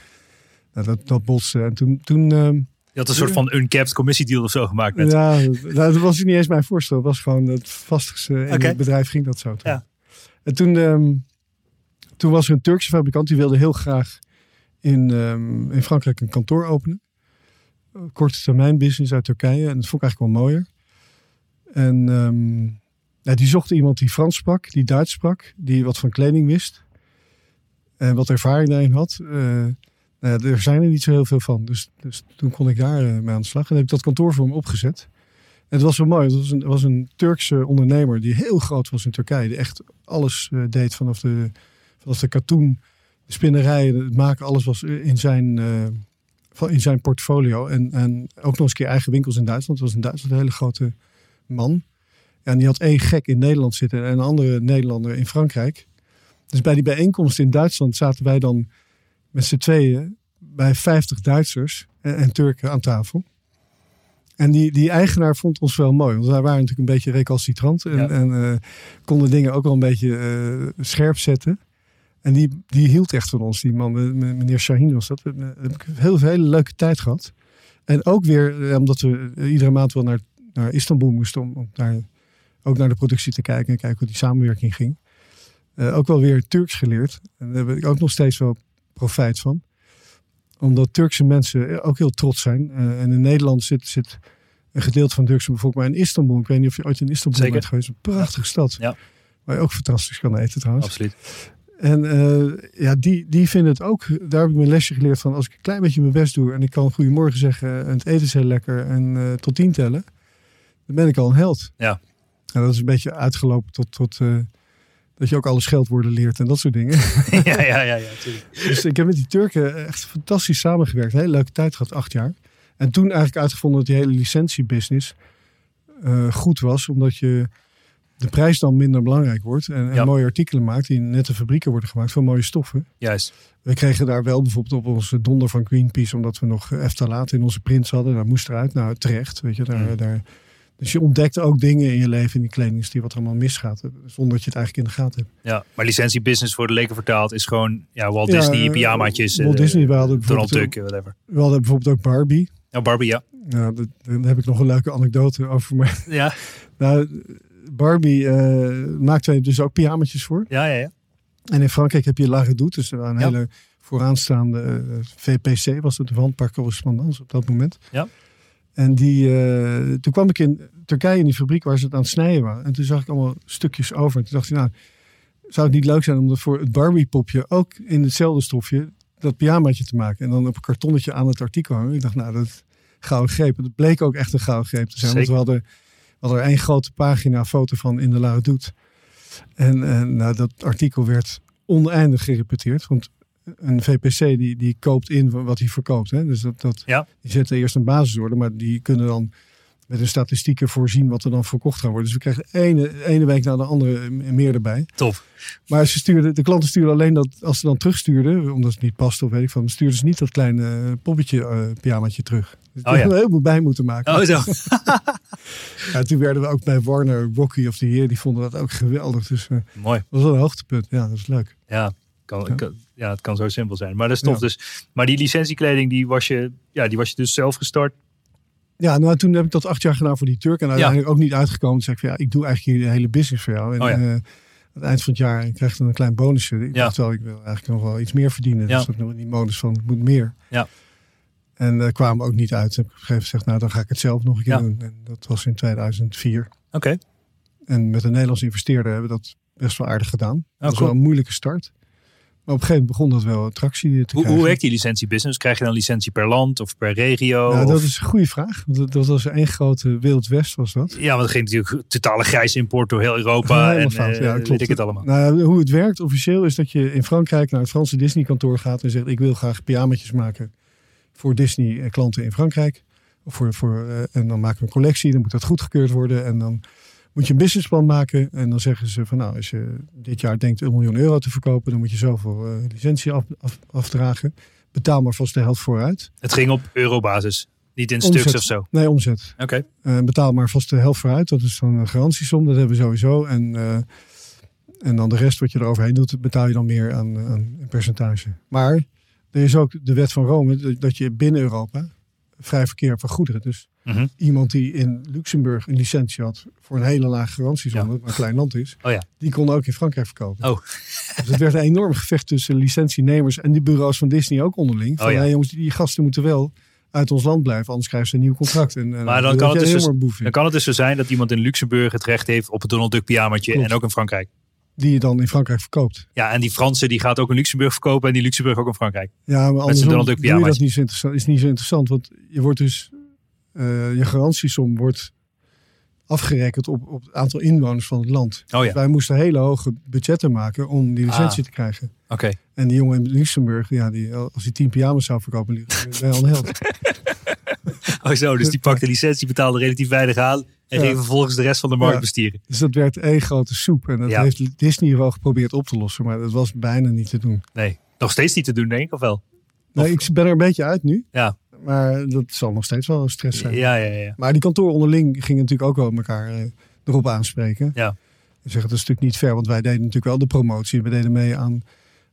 Nou, dat, dat botste. En toen... toen um, je had een soort van uncapped commissiedeal of zo gemaakt met. Ja, nou, dat was niet eens mijn voorstel. Dat was gewoon het vastigste. In okay. het bedrijf ging dat zo. Ja. En toen, um, toen was er een Turkse fabrikant. Die wilde heel graag in, um, in Frankrijk een kantoor openen. Korte termijn business uit Turkije. En dat vond ik eigenlijk wel mooier. En um, ja, die zocht iemand die Frans sprak, die Duits sprak, die wat van kleding wist. En wat ervaring daarin had. Uh, nou ja, er zijn er niet zo heel veel van. Dus, dus toen kon ik daar uh, mee aan de slag. En heb ik dat kantoor voor hem opgezet. En het was wel mooi. Het was een, was een Turkse ondernemer die heel groot was in Turkije. Die echt alles uh, deed vanaf de, vanaf de katoen, de spinnerijen, het maken. Alles was in zijn, in zijn portfolio. En, en ook nog eens een keer eigen winkels in Duitsland. Het was in Duitsland een hele grote man. En die had één gek in Nederland zitten en een andere Nederlander in Frankrijk. Dus bij die bijeenkomst in Duitsland zaten wij dan met z'n tweeën bij 50 Duitsers en, en, Turken aan tafel. En die, die eigenaar vond ons wel mooi, want wij waren natuurlijk een beetje recalcitrant en, Ja. en uh, konden dingen ook wel een beetje uh, scherp zetten. En die, die hield echt van ons, die man, meneer Shaheen was dat. We hebben een heel, hele leuke tijd gehad. En ook weer, omdat we iedere maand wel naar naar Istanbul moesten om, om daar ook naar de productie te kijken en kijken hoe die samenwerking ging. Uh, ook wel weer Turks geleerd. En daar heb ik ook nog steeds wel profijt van. Omdat Turkse mensen ook heel trots zijn. Uh, en in Nederland zit, zit een gedeelte van de Turkse bevolking. Maar in Istanbul, ik weet niet of je ooit in Istanbul Zeker. bent geweest. Een prachtige stad. Ja. Waar je ook fantastisch kan eten trouwens. Absoluut. En uh, ja, die, die vinden het ook. Daar heb ik mijn lesje geleerd van. Als ik een klein beetje mijn best doe. En ik kan goedemorgen zeggen. En het eten is heel lekker. En tot tien tellen dan ben ik al een held. Ja. En dat is een beetje uitgelopen tot, tot uh, dat je ook alle scheldwoorden leert en dat soort dingen. ja, ja, ja, ja, Dus ik heb met die Turken echt fantastisch samengewerkt. Hele leuke tijd gehad, acht jaar. En toen eigenlijk uitgevonden dat die hele licentiebusiness uh, goed was, omdat je de prijs dan minder belangrijk wordt. En, en mooie artikelen maakt die in nette fabrieken worden gemaakt van mooie stoffen. Juist. We kregen daar wel bijvoorbeeld op onze donder van Greenpeace, omdat we nog eftalaat in onze prints hadden. Daar moest eruit. Nou, terecht. Weet je, daar, mm. daar, dus je ontdekt ook dingen in je leven, in die kledingstil, wat er allemaal misgaat. Zonder dat je het eigenlijk in de gaten hebt. Ja, maar licentiebusiness voor de leken vertaald is gewoon ja, Walt Disney, pyjamaatjes. Walt Disney, we hadden Donald Duck, whatever. We hadden bijvoorbeeld ook Barbie. Oh, Barbie, ja. Ja, daar heb ik nog een leuke anekdote over. Maar, ja. nou, Barbie uh, maakt wij dus ook pyjama's voor. Ja, ja, ja. En in Frankrijk heb je La Redoute, dus een hele vooraanstaande uh, eh, VPC was het, de wandparkcorrespondance op dat moment. Ja. En die, uh, toen kwam ik in Turkije in die fabriek waar ze het aan het snijden waren. En toen zag ik allemaal stukjes over. En toen dacht ik, nou, zou het niet leuk zijn om dat voor het Barbie popje ook in hetzelfde stofje dat pyjamaatje te maken. En dan op een kartonnetje aan het artikel hangen. Ik dacht, nou, dat gouden greep. Het bleek ook echt een gouden greep te zijn. Zeker. Want we hadden, we hadden er één grote pagina foto van in de Lara Doet. En, en nou, dat artikel werd oneindig gerepeteerd. Want een VPC die, die koopt in wat hij verkoopt. Hè? Dus dat, dat, ja. die zetten eerst een basisorde, maar die kunnen dan met de statistieken voorzien wat er dan verkocht gaat worden. Dus we krijgen ene, ene week na de andere meer erbij. Top. Maar ze stuurden, de klanten stuurden alleen dat als ze dan terugstuurden, omdat het niet past of weet ik van, stuurden ze niet dat kleine poppetje, uh, pyjamaatje terug. Dus oh, ja. we heel veel bij moeten maken. Oh, zo. ja, toen werden we ook bij Warner Rocky of the Year. Die vonden dat ook geweldig. Dus uh, Mooi. Dat was wel een hoogtepunt. Ja, dat is leuk. Ja, kan, ja. Kan, ja, het kan zo simpel zijn. Maar dat is tof. Dus, maar die licentiekleding, die was, je, ja, die was je dus zelf gestart. Ja, nou toen heb ik dat acht jaar gedaan voor die Turk. En uiteindelijk ook niet uitgekomen. Dus ik van, ja, ik doe eigenlijk hier de hele business voor jou. En oh, ja. uh, aan het eind van het jaar krijg je dan een klein bonusje. Ik dacht wel, ik wil eigenlijk nog wel iets meer verdienen. Ja. Dus dat die modus van, het moet meer. Ja. En daar uh, kwamen ook niet uit. Heb ik op een gegeven moment gezegd, nou dan ga ik het zelf nog een keer Ja. doen. En dat was in 2004. Oké. En met een Nederlandse investeerder hebben we dat best wel aardig gedaan. dat was Oh, cool. wel een moeilijke start. Maar op een gegeven moment begon dat wel attractie te Hoe, krijgen. hoe werkt die licentiebusiness? Krijg je dan licentie per land of per regio? Ja, of- dat is een goede vraag. Want dat, dat was één grote Wild West was dat. Ja, want het ging natuurlijk totale grijs import door heel Europa. En fout. eh, weet klopt. ik het allemaal. Nou, hoe het werkt officieel is dat je in Frankrijk naar het Franse Disney kantoor gaat en zegt ik wil graag pyjamaatjes maken voor Disney eh, klanten in Frankrijk. Of voor, voor, eh, en dan maken we een collectie, dan moet dat goedgekeurd worden en dan moet je een businessplan maken. En dan zeggen ze van nou, als je dit jaar denkt een miljoen euro te verkopen, dan moet je zoveel eh, licentie af, af- afdragen. Betaal maar vast de helft vooruit. Het ging op eurobasis. Niet in Omzet. stuks of zo. Nee, omzet. Oké. Eh, betaal maar vast de helft vooruit. Dat is dan een garantiesom. Dat hebben we sowieso. En, eh, en dan de rest wat je eroverheen doet, betaal je dan meer aan, aan een percentage. Maar er is ook de wet van Rome dat- dat je binnen Europa vrij verkeer van goederen. Dus Mhm. iemand die in Luxemburg een licentie had voor een hele lage garantiesom, Ja. dat maar een klein land is, Oh ja. die kon ook in Frankrijk verkopen. Oh. Dus het werd een enorm gevecht tussen licentienemers en die bureaus van Disney ook onderling. Van, Oh ja. hey, jongens, die gasten moeten wel uit ons land blijven, anders krijgen ze een nieuw contract. En, en Maar dan kan het dus dus-. Dan kan het dus zo zijn dat iemand in Luxemburg het recht heeft op het Donald Duck pyjamaatje. Klopt. En ook in Frankrijk. die je dan in Frankrijk verkoopt. Ja, en die Franse die gaat ook in Luxemburg verkopen en die Luxemburg ook in Frankrijk. Ja, maar zijn andersom doe je dat niet zo interessant, is niet zo interessant. Want je wordt dus, eh, je garantiesom wordt afgerekend op, op het aantal inwoners van het land. Oh Dus ja, wij moesten hele hoge budgetten maken om die licentie Ah. te krijgen. oké. En die jongen in Luxemburg, ja, die, als hij tien pyjama's zou verkopen, ben al een held. Oh zo, dus die pakt de licentie, betaalde relatief weinig aan. En Ja. ging vervolgens de rest van de markt Ja. bestieren. Dus dat werd één grote soep. En dat heeft Disney wel geprobeerd op te lossen, maar dat was bijna niet te doen. Nee, nog steeds niet te doen, denk ik, of wel? Nee, ik ben er een beetje uit nu. Ja. Maar dat zal nog steeds wel een stress zijn. Ja, ja, ja. Maar die kantoor onderling gingen natuurlijk ook wel elkaar eh, erop aanspreken. Ja. En zeggen, dat is natuurlijk niet ver, want wij deden natuurlijk wel de promotie. We deden mee aan,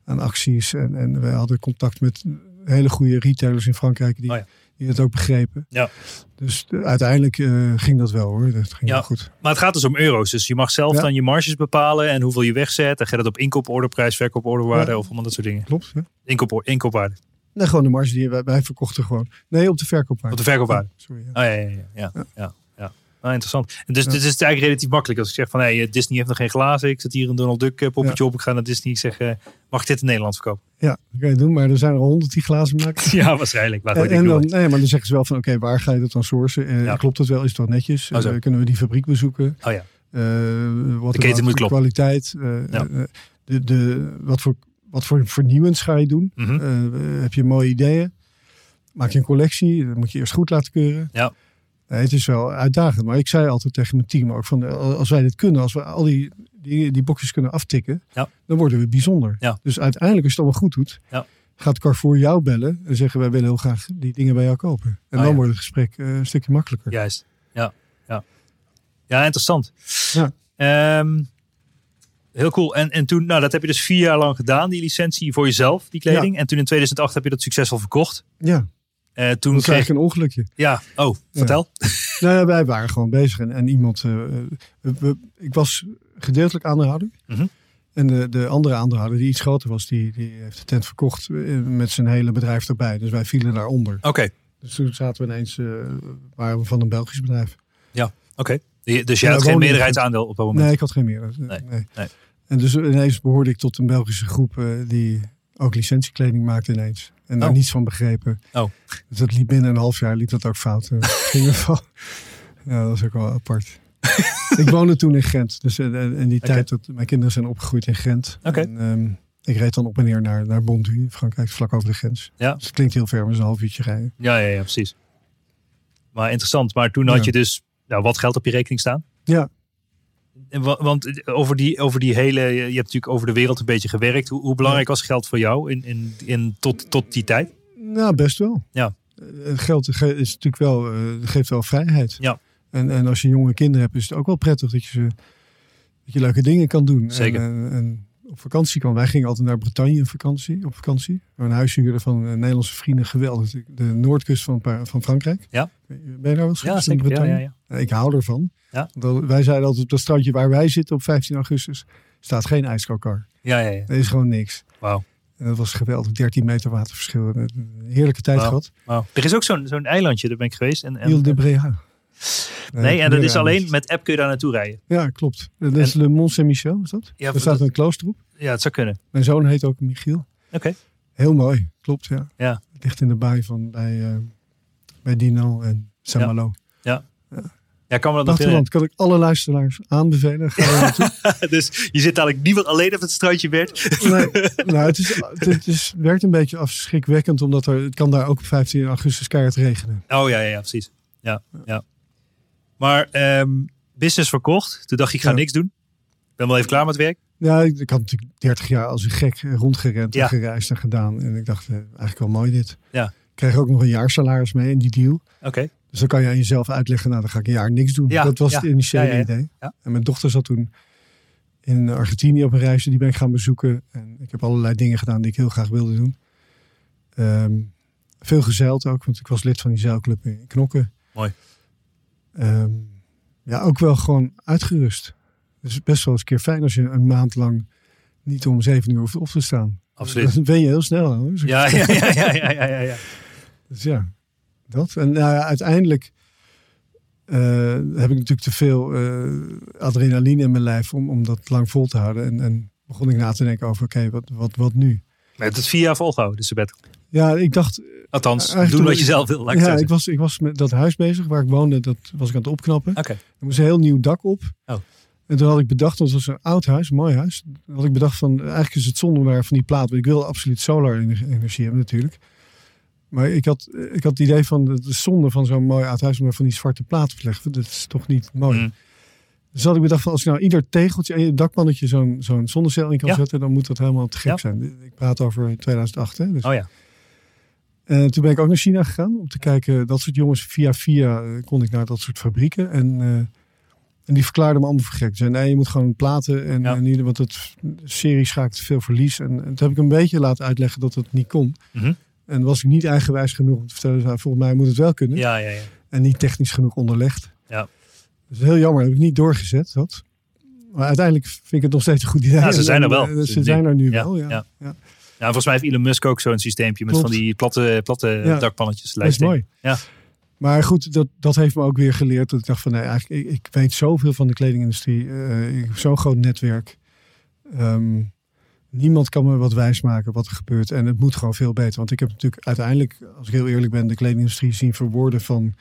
aan acties en, en we hadden contact met hele goede retailers in Frankrijk die, Oh ja. die het ook begrepen. Ja. Dus eh, uiteindelijk eh, ging dat wel hoor. Dat ging Ja. wel goed. Maar het gaat dus om euro's. Dus je mag zelf Ja. dan je marges bepalen en hoeveel je wegzet. En gaat het op inkooporderprijs, verkooporderwaarde of allemaal dat soort dingen. Klopt. Inkoop, inkoopwaarde. Nee, gewoon de marge die wij, wij verkochten gewoon. Nee, op de verkoopwaarde. Op de verkoopwaarde. Sorry. ja. Oh ja, ja, ja. ja, ja, ja. Ah, interessant. En dus Ja. dit is eigenlijk relatief makkelijk. Als ik zeg van hey, Disney heeft nog geen glazen. Ik zet hier een Donald Duck eh, poppetje op. Ik ga naar Disney. Ik zeg, eh, mag ik dit in Nederland verkopen? Ja, dat kan je doen, maar er zijn er honderd die glazen maken. ja, waarschijnlijk. Maar En, ik en dan, nee, maar dan zeggen ze wel van, oké, waar ga je dat dan sourcen? Eh, Ja. Klopt dat wel? Is dat netjes? Oh. Eh, kunnen we die fabriek bezoeken? Oh ja. wat de keten moet kwaliteit. de, de, wat, voor, wat voor vernieuwends ga je doen? Mhm. heb je mooie ideeën? Maak je een collectie? Dat moet je eerst goed laten keuren. Ja. Nee, het is wel uitdagend. Maar ik zei altijd tegen mijn team ook van als wij dit kunnen, als we al die, die, die boxjes kunnen aftikken, ja. dan worden we bijzonder. Ja. Dus uiteindelijk, als je het allemaal goed doet, ja. gaat Carrefour jou bellen en zeggen wij willen heel graag die dingen bij jou kopen. En ah, dan wordt het gesprek uh, een stukje makkelijker. Juist, ja. Ja, ja interessant. Ja. Um, heel cool. En, en toen, nou dat heb je dus vier jaar lang gedaan, die licentie voor jezelf, die kleding. En toen in 2008 heb je dat succesvol verkocht. Ja. Uh, toen dat kreeg ik een ongelukje. Ja, oh, vertel. nou ja, wij waren gewoon bezig en, en iemand. Uh, we, ik was gedeeltelijk aandeelhouder. Mm En de, de andere aandeelhouder, die iets groter was, die, die heeft de tent verkocht met zijn hele bedrijf erbij. Dus wij vielen daaronder. Oké. Dus toen zaten we ineens, waren we van een Belgisch bedrijf. Ja, oké. Dus jij had geen meerderheidsaandeel op dat moment? Nee, ik had geen meerderheid. Nee. nee. En dus ineens behoorde ik tot een Belgische groep die ook licentiekleding maakte ineens. En daar oh. niets van begrepen. Oh. Dus dat liep binnen een half jaar, liep dat ook fout. ja, dat was ook wel apart. ik woonde toen in Gent. Dus in eh, die tijd dat mijn kinderen zijn opgegroeid in Gent. Oké. Ehm, ik reed dan op en neer naar, naar Bondu in Frankrijk, vlak over de grens. Ja. Dus het klinkt heel ver, maar een half uurtje rijden. Ja, ja, ja, precies. Maar interessant. Maar toen had je dus nou, wat geld op je rekening staan? Ja, want over die, over die hele, je hebt natuurlijk over de wereld een beetje gewerkt. Hoe, hoe belangrijk was geld voor jou in, in, in, tot, tot die tijd? Nou, best wel. Ja. Het geld is natuurlijk wel, uh, geeft wel vrijheid. Ja. En, en als je jonge kinderen hebt, is het ook wel prettig dat je, dat je leuke dingen kan doen. Zeker. En, en, op vakantie kan. Wij gingen altijd naar Bretagne op vakantie. Op vakantie. Een huisje van uh, Nederlandse vrienden. Geweldig. De noordkust van, van Frankrijk. Ja. Ben je daar wel eens ja, zeker. Ja, ja, ja. Ik hou ervan. Ja. wij zeiden altijd op dat strandje waar wij zitten op 15 augustus staat geen ijskokar. Ja, ja, ja. Er is gewoon niks. Wauw. En dat was geweldig. 13 meter waterverschil. Een heerlijke tijd gehad. Wow. Er is ook zo'n zo'n eilandje, daar ben ik geweest. En, en, Ile de Brea. Nee, en dat is alleen met app kun je daar naartoe rijden. Ja, klopt. Dat is Le Mont Saint-Michel, is dat? Ja, daar staat een klooster op. Ja, het zou kunnen. Mijn zoon heet ook Michiel. Oké. Heel mooi, klopt, ja. Ja. Het ligt in de baai van bij, uh, bij Dino en Saint-Malo. Ja. ja. Ja, kan me dat nog kan ik alle luisteraars aanbevelen. dus je zit eigenlijk niet meer alleen op het strandje, Bert? nee, nou, het, is, het is, werkt een beetje afschrikwekkend, omdat er, het kan daar ook op 15 augustus keihard regenen. Oh ja, ja, ja precies. Ja, ja. Maar um, business verkocht, toen dacht ik, ik ga niks doen. Ik ben wel even klaar met werk. Ja, ik, ik, had natuurlijk 30 jaar als een gek rondgerend en gereisd en gedaan. En ik dacht, eh, eigenlijk wel mooi dit. Ja. Ik kreeg ook nog een jaarsalaris mee in die deal. Oké. Dus dan kan je aan jezelf uitleggen, nou dan ga ik een jaar niks doen. Ja, dat was het initiële idee. En mijn dochter zat toen in Argentinië op een reisje, die ben ik gaan bezoeken. En ik heb allerlei dingen gedaan die ik heel graag wilde doen. Ehm, veel gezeild ook, want ik was lid van die zeilclub in Knokken. Mooi. Ehm, ja, ook wel gewoon uitgerust. Dus best wel eens een keer fijn als je een maand lang niet om zeven uur hoeft op te staan. Absoluut. Dan ben je heel snel. Hoor. Ja, ja, ja, ja, ja, ja, ja. Dus ja, dat. En nou ja, uiteindelijk uh, heb ik natuurlijk te veel uh, adrenaline in mijn lijf om, om dat lang vol te houden. En, en begon ik na te denken over, oké, wat, wat, wat nu? Maar het vier jaar volgehouden, de sabbatical. Ja, ik dacht... Althans, doen wat je zelf wil. Ja, ik was, ik was met dat huis bezig waar ik woonde. Dat was ik aan het opknappen. Oké. Er moest een heel nieuw dak op. Oh. En toen had ik bedacht, dat was een oud huis, een mooi huis. Had ik bedacht van, eigenlijk is het zonde om daar van die plaat. Ik wil absoluut solar energie hebben natuurlijk. Maar ik had, ik had het idee van, de zonde van zo'n mooi oud huis om daar van die zwarte platen te leggen. Dat is toch niet mooi. Mm. Dus had ik bedacht van, als ik nou ieder tegeltje en je dakpannetje zo'n zo'n zonnecel in kan zetten, dan moet dat helemaal te gek zijn. Ik praat over 2008. Hè, dus. Oh ja. En toen ben ik ook naar China gegaan om te kijken, dat soort jongens via via eh, kon ik naar dat soort fabrieken. En, uh, en die verklaarden me allemaal voor gek. Zeiden, nee, je moet gewoon platen en, ja. en want het serie schaakt veel verlies. En, en toen heb ik een beetje laten uitleggen dat het niet kon. Mm -hmm. En was ik niet eigenwijs genoeg om te vertellen, nou, volgens mij moet het wel kunnen. Ja, ja, ja. En niet technisch genoeg onderlegd. Ja. Dus heel jammer, heb ik niet doorgezet. Dat. Maar uiteindelijk vind ik het nog steeds een goed idee. Ja, ze zijn er wel. Ze zijn er nu ja, wel, ja. Ja. volgens mij heeft Elon Musk ook zo'n systeempje met van die platte, platte ja. dakpannetjes. Dat is mooi. Ja. Maar goed, dat, dat heeft me ook weer geleerd. Dat ik dacht van nee, eigenlijk, ik, ik weet zoveel van de kledingindustrie. Uh, ik heb zo'n groot netwerk. Um, niemand kan me wat wijsmaken wat er gebeurt. En het moet gewoon veel beter. Want ik heb natuurlijk uiteindelijk, als ik heel eerlijk ben, de kledingindustrie zien verwoorden van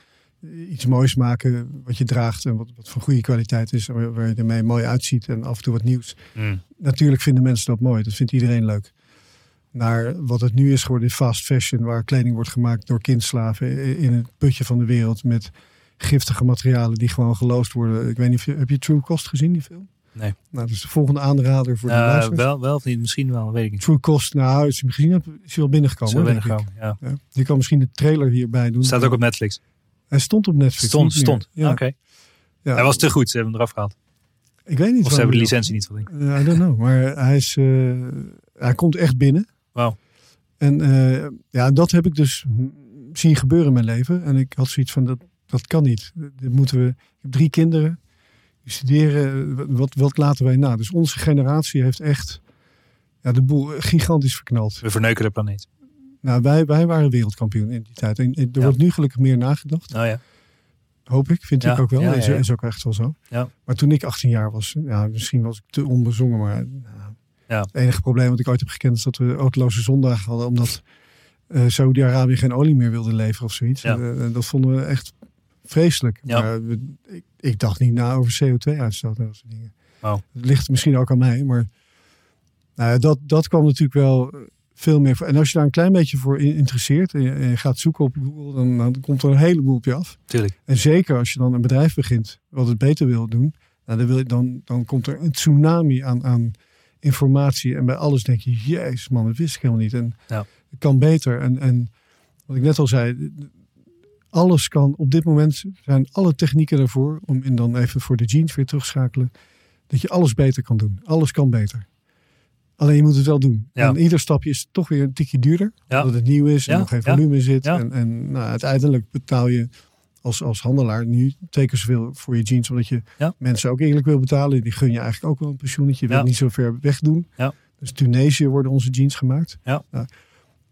iets moois maken wat je draagt en wat, wat van goede kwaliteit is, waar, waar je ermee mooi uitziet en af en toe wat nieuws. Mm. Natuurlijk vinden mensen dat mooi, dat vindt iedereen leuk. Naar wat het nu is geworden in fast fashion, waar kleding wordt gemaakt door kindslaven in het putje van de wereld met giftige materialen die gewoon geloosd worden. Ik weet niet, heb je True Cost gezien, die film? Nee. Nou, dat is de volgende aanrader voor de uh, Wel, wel of niet? Misschien wel, weet ik niet. True Cost, nou, je gezien hebt, is hij wel binnengekomen. Is binnengekomen, ja. ja. Je kan misschien de trailer hierbij doen. Staat ook op Netflix. Hij stond op Netflix. Stond, stond. Ja. Oké. Ja. Hij was te goed, ze hebben hem eraf gehaald. Ik weet niet. Of ze hebben de licentie niet van ik. I don't know, maar hij, is, uh, hij komt echt binnen. Wauw. En uh, ja, dat heb ik dus zien gebeuren in mijn leven. En ik had zoiets van, dat, dat kan niet. Dit moeten we, ik heb drie kinderen. Die studeren, wat, wat laten wij na? Dus onze generatie heeft echt ja, de boel gigantisch verknald. We verneuken de planeet. Nou, wij, wij waren wereldkampioen in die tijd. En er wordt nu gelukkig meer nagedacht. Oh ja. Hoop ik, vind ik ook wel. Ja, is, is, ook echt wel zo. Ja. Maar toen ik 18 jaar was, ja, misschien was ik te onbezongen, maar nou, ja. het enige probleem wat ik ooit heb gekend is dat we autoloze zondagen hadden, omdat uh, Saudi-Arabië geen olie meer wilde leveren of zoiets. Uh, dat vonden we echt vreselijk. Maar we, ik, ik, dacht niet na over CO2-uitstoot en dat soort dingen. Het ligt misschien ook aan mij, maar nou, dat, dat kwam natuurlijk wel veel meer voor. En als je daar een klein beetje voor interesseert en je, gaat zoeken op Google, dan, dan, komt er een heleboel op je af. Tuurlijk. En zeker als je dan een bedrijf begint wat het beter wil doen, nou, dan, wil je, dan, dan komt er een tsunami aan, aan informatie. En bij alles denk je, jezus man, dat wist ik helemaal niet. En ja. het kan beter. En, en wat ik net al zei, alles kan op dit moment zijn alle technieken ervoor om in dan even voor de jeans weer terugschakelen. Dat je alles beter kan doen. Alles kan beter. Alleen je moet het wel doen. En ieder stapje is toch weer een tikje duurder. Omdat het nieuw is en nog geen volume zit. En, en nou, uiteindelijk betaal je als, als handelaar nu twee keer zoveel voor je jeans. Omdat je mensen ook eerlijk wil betalen. Die gun je eigenlijk ook wel een pensioenetje. Je wil niet zo ver weg doen. Dus Tunesië worden onze jeans gemaakt. Nou,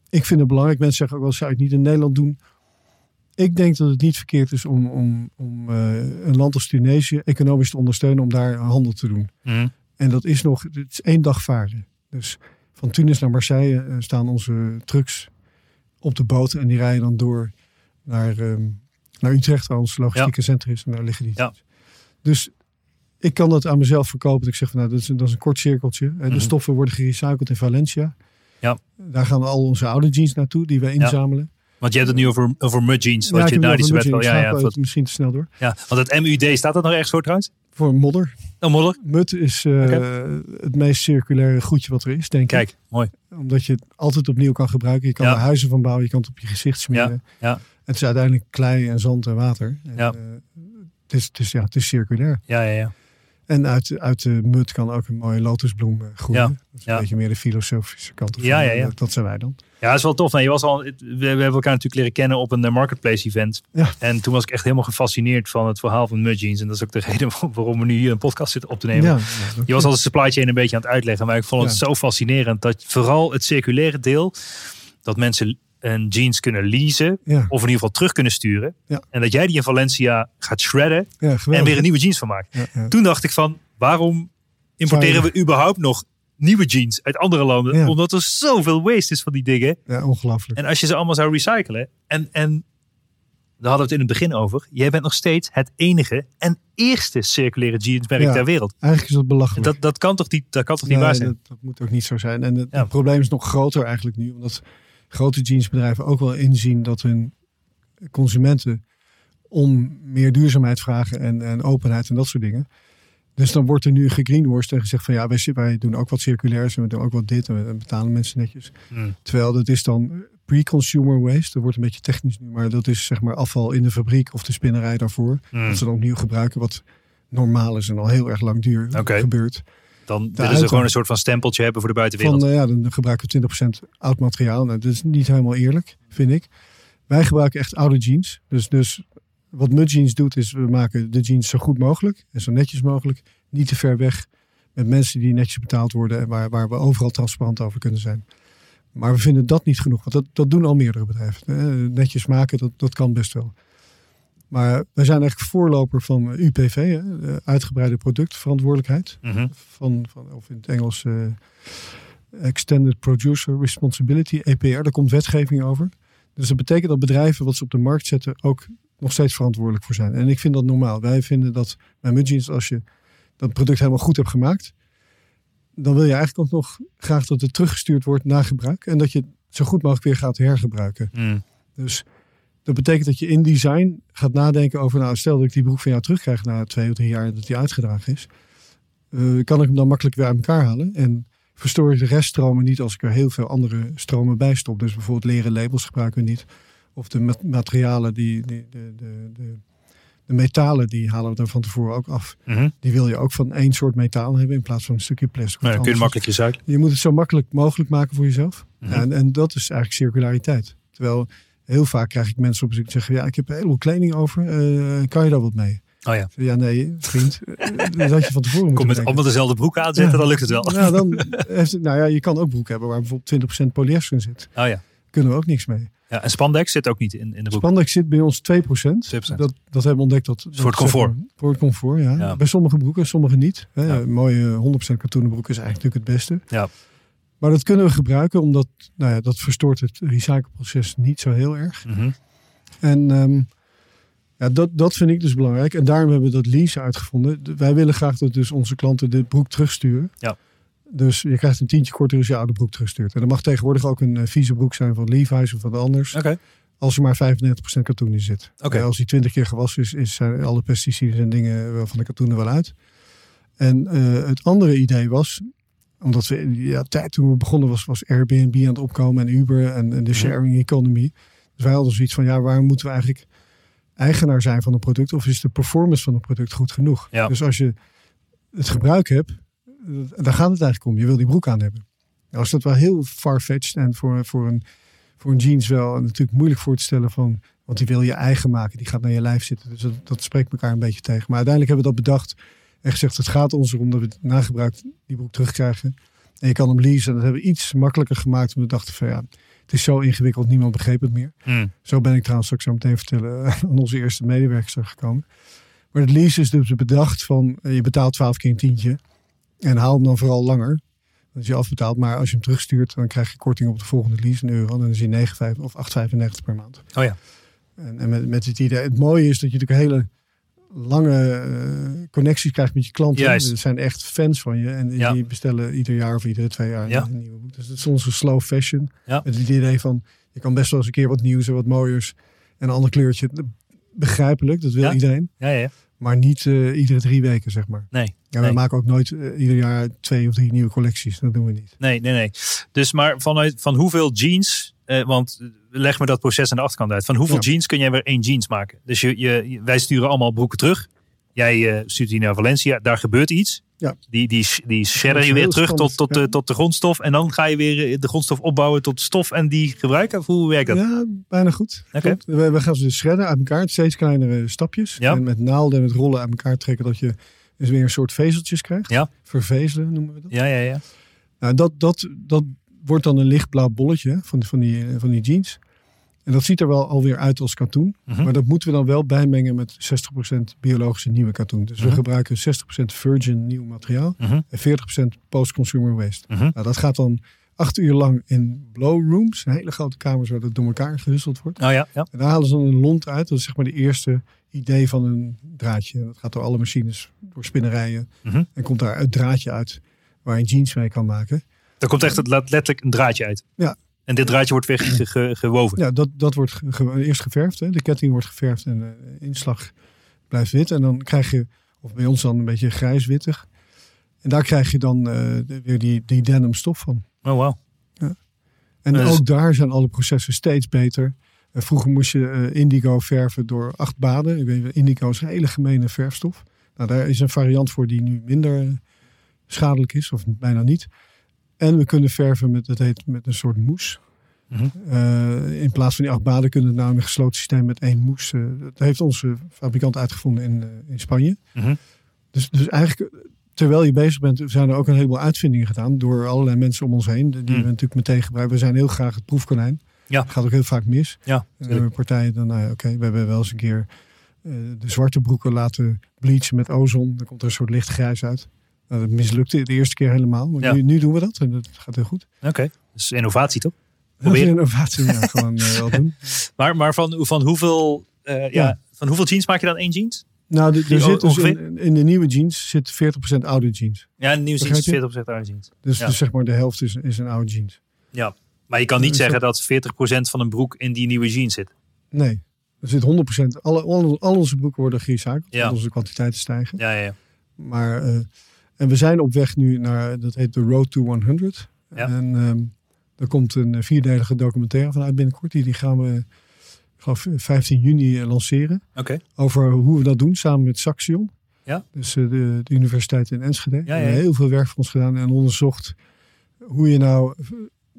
ik vind het belangrijk. Mensen zeggen ook wel, zou ik niet in Nederland doen? Ik denk dat het niet verkeerd is om, om, om uh, een land als Tunesië economisch te ondersteunen om daar handel te doen. Mm. En dat is nog, het is één dag varen. Dus van Tunis naar Marseille uh, staan onze trucks op de boot. En die rijden dan door naar, um, naar Utrecht, waar ons logistieke ja. centrum is. En daar liggen die. Ja. Dus ik kan dat aan mezelf verkopen. Ik zeg van nou, dat is, dat is een kort cirkeltje. Mm -hmm. De mhm. stoffen worden gerecycled in Valencia. Ja. Daar gaan al onze oude jeans naartoe die wij inzamelen. Want je hebt het nu over, over mud jeans. Wat ja, je daar die wet wel. Ja, ja, misschien te snel door. Ja, want het MUD, staat dat nog ergens voor trouwens? Voor modder. Oh, modder? Mud is uh, okay. het meest circulaire goedje wat er is, denk Kijk, ik. Kijk, mooi. Omdat je het altijd opnieuw kan gebruiken. Je kan er huizen van bouwen, je kan het op je gezicht smeren. Ja. ja. Het is uiteindelijk klei en zand en water. Ja. En, uh, het, is, het, is, ja, het is circulair. Ja, ja, ja. En uit, uit de mud kan ook een mooie lotusbloem groeien. Ja, dat is een ja. beetje meer de filosofische kant. Ja, ja, ja. Dat, zijn wij dan. Ja, dat is wel tof. Nee, je was al, we, we hebben elkaar natuurlijk leren kennen op een marketplace event. Ja. En toen was ik echt helemaal gefascineerd van het verhaal van Mud Jeans. En dat is ook de reden waarom we nu hier een podcast zitten op te nemen. Ja, je was al de supply chain een beetje aan het uitleggen. Maar ik vond het zo fascinerend dat vooral het circulaire deel, dat mensen een jeans kunnen leasen. Ja. Of in ieder geval terug kunnen sturen. Ja. En dat jij die in Valencia gaat shredden. Ja, en weer een nieuwe jeans van maakt. Toen dacht ik van, waarom importeren we überhaupt nog nieuwe jeans uit andere landen? Omdat er zoveel waste is van die dingen. Ja, ongelooflijk. En als je ze allemaal zou recyclen. En, en daar hadden we het in het begin over. Jij bent nog steeds het enige en eerste circulaire jeansmerk Ja. ter wereld. Eigenlijk is dat belachelijk. Dat, dat kan toch niet, dat kan toch niet Nee, waar zijn? Dat, dat moet ook niet zo zijn. En het, Ja. het probleem is nog groter eigenlijk nu. Omdat grote jeansbedrijven ook wel inzien dat hun consumenten om meer duurzaamheid vragen en, en openheid en dat soort dingen. Dus dan wordt er nu gegreenworst en gezegd van ja, wij, wij doen ook wat circulairs en we doen ook wat dit en we betalen mensen netjes. Hmm. Terwijl dat is dan pre-consumer waste. Dat wordt een beetje technisch nu, maar dat is zeg maar afval in de fabriek of de spinnerij daarvoor. Hmm. Dat ze dan opnieuw gebruiken wat normaal is en al heel erg lang duur Oké. gebeurt. Dan willen ze gewoon een soort van stempeltje hebben voor de buitenwereld. Van, eh, ja, dan gebruiken we 20% oud materiaal. Nou, dat is niet helemaal eerlijk, vind ik. Wij gebruiken echt oude jeans. Dus, dus wat Mud Jeans doet, is we maken de jeans zo goed mogelijk en zo netjes mogelijk. Niet te ver weg met mensen die netjes betaald worden en waar, waar we overal transparant over kunnen zijn. Maar we vinden dat niet genoeg, want dat, dat doen al meerdere bedrijven. Eh, Netjes maken, dat, dat kan best wel. Maar wij zijn eigenlijk voorloper van UPV, hè, de uitgebreide productverantwoordelijkheid Mhm. van, van of in het Engels eh, Extended Producer Responsibility, EPR. Daar komt wetgeving over. Dus dat betekent dat bedrijven wat ze op de markt zetten ook nog steeds verantwoordelijk voor zijn. En ik vind dat normaal. Wij vinden dat bij Mudjeans, als je dat product helemaal goed hebt gemaakt, dan wil je eigenlijk ook nog graag dat het teruggestuurd wordt na gebruik. En dat je het zo goed mogelijk weer gaat hergebruiken. Mm. Dus dat betekent dat je in design gaat nadenken over, nou stel dat ik die broek van jou terugkrijg na twee of drie jaar dat die uitgedragen is. Uh, kan ik hem dan makkelijk weer uit elkaar halen? En verstoor ik de reststromen niet als ik er heel veel andere stromen bij stop. Dus bijvoorbeeld leren labels gebruiken we niet. Of de materialen, die, die de, de, de, de, metalen, die halen we er van tevoren ook af. Mhm. Die wil je ook van één soort metaal hebben in plaats van een stukje plastic. Nou, kun je makkelijk recyclen. Je moet het zo makkelijk mogelijk maken voor jezelf. Mhm. en, en dat is eigenlijk circulariteit. Terwijl heel vaak krijg ik mensen op bezoek die zeggen: Ja, ik heb een heleboel kleding over. Uh, kan je daar wat mee? Oh ja. Ja, nee, vriend. dat had je van tevoren Kom met allemaal dezelfde broek aanzetten, dan lukt het wel. Ja, dan heeft nou ja, je kan ook broek hebben waar bijvoorbeeld 20% polyester in zit. Oh ja. Kunnen we ook niks mee. Ja, en spandex zit ook niet in, in de broek. Spandex zit bij ons 2%. 2%. Dat, dat hebben we ontdekt. Dat, voor het comfort. voor het comfort, ja. Bij sommige broeken, sommige niet. Hè. Ja. Mooie 100% katoenen broek is eigenlijk natuurlijk het beste. Ja. Maar dat kunnen we gebruiken omdat nou ja, dat verstoort het recycleproces niet zo heel erg. Mm -hmm. En um, ja, dat, dat vind ik dus belangrijk. En daarom hebben we dat lease uitgevonden. Wij willen graag dat dus onze klanten de broek terugsturen. Ja. Dus je krijgt een tientje korter als je oude broek terugstuurt. En dat mag tegenwoordig ook een uh, vieze broek zijn van Levi's of wat anders. Oké. Als er maar 95% katoen in zit. Oké. als die 20 keer gewassen is, is zijn alle pesticiden en dingen van de katoen er wel uit. En uh, het andere idee was, omdat we ja, tijd toen we begonnen was, was Airbnb aan het opkomen en Uber en, en de mhm. sharing economy. Dus wij hadden zoiets van, ja, waar moeten we eigenlijk eigenaar zijn van een product of is de performance van een product goed genoeg? Ja. Dus als je het gebruik hebt, daar gaat het eigenlijk om. Je wil die broek aan hebben. Als dat wel heel farfetched en voor, voor, een, voor een jeans wel natuurlijk moeilijk voor te stellen van, want die wil je eigen maken, die gaat naar je lijf zitten. Dus dat, dat spreekt elkaar een beetje tegen. Maar uiteindelijk hebben we dat bedacht en gezegd, het gaat ons erom dat we nagebruikt die broek terugkrijgen. En je kan hem leasen. Dat hebben we iets makkelijker gemaakt. Omdat we dachten van ja, het is zo ingewikkeld, niemand begreep het meer. Hmm. Zo ben ik trouwens straks zo meteen vertellen aan onze eerste medewerkers gekomen. Maar het lease is dus bedacht van eh, je betaalt 12 keer een tientje en haal hem dan vooral langer. Dat je afbetaalt, maar als je hem terugstuurt, dan krijg je korting op de volgende lease een euro. En dan is hij 9,5 of 8,95 per maand. Oh ja. En, en met, met het idee, het mooie is dat je natuurlijk hele lange uh, connecties krijgt met je klanten. Juist. Er zijn echt fans van je. En die bestellen ieder jaar of iedere twee jaar ja. een nieuwe boek. Dus het is onze slow fashion. Ja. Met het idee van, je kan best wel eens een keer wat nieuws en wat mooiers. En een ander kleurtje. Begrijpelijk, dat wil ja. iedereen. Ja, ja. Maar niet uh, iedere drie weken, zeg maar. Nee. Ja, wij maken ook nooit uh, ieder jaar twee of drie nieuwe collecties. Dat doen we niet. Nee, nee, nee. Dus maar vanuit van hoeveel jeans uh, want leg me dat proces aan de achterkant uit. Van hoeveel ja. jeans kun jij weer één jeans maken? Dus je, je, wij sturen allemaal broeken terug. Jij stuurt die naar Valencia. Daar gebeurt iets. Ja. Die, die, die shredder je weer terug tot, tot, ja. de, tot de grondstof. En dan ga je weer de grondstof opbouwen tot stof en die gebruiken. Of hoe werkt dat? Ja, bijna goed. Okay. We, we gaan ze dus shredden uit elkaar. Steeds kleinere stapjes. Ja. En met naalden en met rollen uit elkaar trekken. Dat je dus weer een soort vezeltjes krijgt. Ja. Vervezelen noemen we dat. Ja, ja, ja. Nou, dat, dat, dat wordt dan een lichtblauw bolletje van, van, die, van die jeans. En dat ziet er wel alweer uit als katoen. Mhm. Maar dat moeten we dan wel bijmengen met 60% biologische nieuwe katoen. Dus we gebruiken 60% virgin nieuw materiaal -hmm. en 40% post-consumer waste. Mhm. Nou, dat gaat dan acht uur lang in blow rooms. Hele grote kamers waar dat door elkaar gewisseld wordt. Oh ja, ja. En daar halen ze dan een lont uit. Dat is zeg maar de eerste idee van een draadje. Dat gaat door alle machines, door spinnerijen. Mhm. En komt daar het draadje uit waar je jeans mee kan maken. Daar komt echt het, letterlijk een draadje uit. Ja. En dit draadje wordt weer ge, ge, gewoven. Ja, dat, dat wordt ge, eerst geverfd. Hè. De ketting wordt geverfd en de inslag blijft wit. En dan krijg je, of bij ons dan een beetje grijs-wittig. En daar krijg je dan uh, weer die, die denim stof van. Oh, wow. Ja. En dus... ook daar zijn alle processen steeds beter. Uh, vroeger moest je uh, indigo verven door acht baden. Ik weet, indigo is een hele gemene verfstof. Nou, daar is een variant voor die nu minder schadelijk is, of bijna niet. En we kunnen verven met, dat heet, met een soort moes. -hmm. uh, in plaats van die acht baden kunnen we nou een gesloten systeem met één moes. Uh, dat heeft onze fabrikant uitgevonden in, uh, in Spanje. -hmm. dus, dus eigenlijk, terwijl je bezig bent, zijn er ook een heleboel uitvindingen gedaan door allerlei mensen om ons heen. Die mm. we natuurlijk meteen gebruiken. We zijn heel graag het proefkonijn. Ja. Gaat ook heel vaak mis. Ja, en partijen dan, nou ja, oké, okay, we hebben wel eens een keer de zwarte broeken laten bleachen met ozon. Dan komt er een soort licht grijs uit. Nou, dat mislukte de eerste keer helemaal. Maar ja. nu, nu, doen we dat en dat gaat heel goed. Oké, okay. is innovatie toch? Is innovatie, ja, gewoon uh, wel doen. Maar, maar van, van hoeveel, uh, ja. ja. Van hoeveel jeans maak je dan één jeans? Nou, er zit dus in, in, de nieuwe jeans zit 40% oude jeans. Ja, de nieuwe jeans is 40% oude jeans. Dus, dus zeg maar de helft is, is een oude jeans. Ja, maar je kan niet dus zeggen dat 40% van een broek in die nieuwe jeans zit. Nee, er zit 100%. Alle, alle, al onze broeken worden gerecycled. Ja. Onze kwantiteiten stijgen. Ja, ja, ja. Maar, uh, en we zijn op weg nu naar, dat heet de Road to 100. Ja. En um, er komt een vierdelige documentaire vanuit binnenkort. Die, die gaan we geloof 15 juni lanceren. Okay. Over hoe we dat doen samen met Saxion. Ja. Dus uh, de, de, universiteit in Enschede. Ja, ja, heel veel werk voor ons gedaan en onderzocht hoe je nou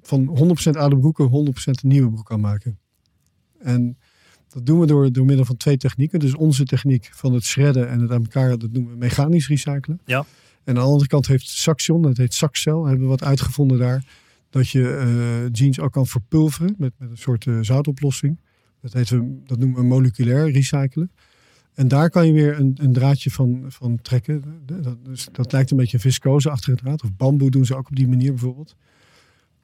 van 100% oude broeken 100% nieuwe broek kan maken. En dat doen we door, door middel van twee technieken. Dus onze techniek van het shredden en het aan elkaar, dat noemen we mechanisch recyclen. Ja. En aan de andere kant heeft Saxion, dat heet Saxcel, hebben we wat uitgevonden daar. Dat je uh, jeans ook kan verpulveren met, met een soort uh, zoutoplossing. Dat, heet we, dat noemen we moleculair recyclen. En daar kan je weer een, een draadje van, van trekken. Dat, dus dat lijkt een beetje een viscose-achtige draad. Of bamboe doen ze ook op die manier bijvoorbeeld.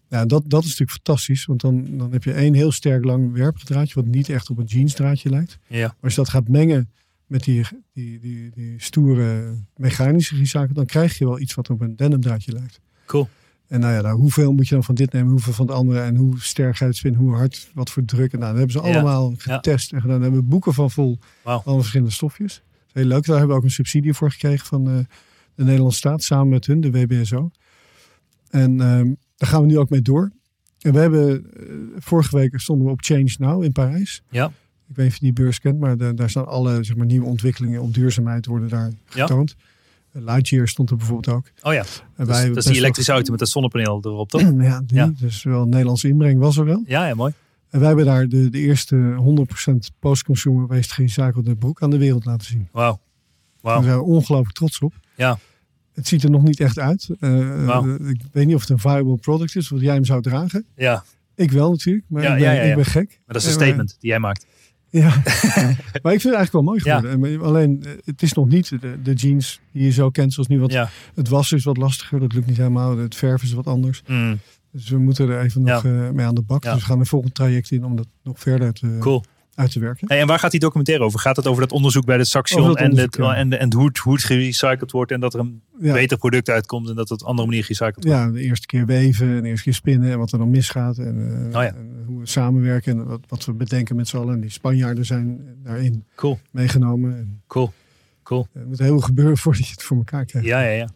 Ja, dat, dat is natuurlijk fantastisch. Want dan, dan heb je één heel sterk lang werpdraadje. Wat niet echt op een jeansdraadje lijkt. Ja. Maar als je dat gaat mengen met die, die, die, die stoere mechanische recycle. Dan krijg je wel iets wat op een denimdraadje lijkt. Cool. En nou ja, nou, hoeveel moet je dan van dit nemen, hoeveel van de andere en hoe sterk het hoe hard, wat voor druk. En nou, dat hebben ze allemaal getest en gedaan. Daar hebben we boeken van vol wow. van verschillende stofjes. Heel leuk. Daar hebben we ook een subsidie voor gekregen van de, de Nederlandse staat samen met hun, de WBSO. En um, daar gaan we nu ook mee door. En we hebben uh, vorige week stonden we op Change Now in Parijs. Ja. Ik weet niet of je die beurs kent, maar de, daar staan alle zeg maar, nieuwe ontwikkelingen op duurzaamheid worden daar getoond. Ja. Lightyear stond er bijvoorbeeld ook. Oh ja, en dus, dat is die elektrische auto met het zonnepaneel erop, toch? ja, die, ja, dus wel een Nederlandse inbreng was er wel. Ja, ja mooi. En wij hebben daar de, de eerste 100% post-consumer waste gerecyclede broek aan de wereld laten zien. Wauw. Wow. Daar zijn we ongelooflijk trots op. Ja. Het ziet er nog niet echt uit. Uh, wow. Ik weet niet of het een viable product is, wat jij hem zou dragen. Ja. Ik wel natuurlijk, maar ja, ik, ben, ja, ik ben gek. Maar dat is een statement die jij maakt. Ja, maar ik vind het eigenlijk wel mooi geworden. Alleen, eh, het is nog niet de, de, jeans die je zo kent zoals nu. Want het wassen is wat lastiger, dat lukt niet helemaal. Het verven is wat anders. Mm. Dus we moeten er even nog uh, mee aan de bak. Dus we gaan een volgend traject in om dat nog verder te, cool uit te werken. en waar gaat die documentaire over? Gaat het over dat onderzoek bij de Saxion en, het, en, en hoe, het, hoe het gerecycled wordt en dat er een beter product uitkomt en dat het op andere manier gerecycled wordt? Ja, de eerste keer weven en de eerste keer spinnen en wat er dan misgaat en, uh, oh ja. en hoe we samenwerken en wat, wat we bedenken met z'n allen. En die Spanjaarden zijn daarin cool. meegenomen. En, cool. Cool. Het moet heel gebeuren voordat je het voor elkaar krijgt. Ja, ja, ja.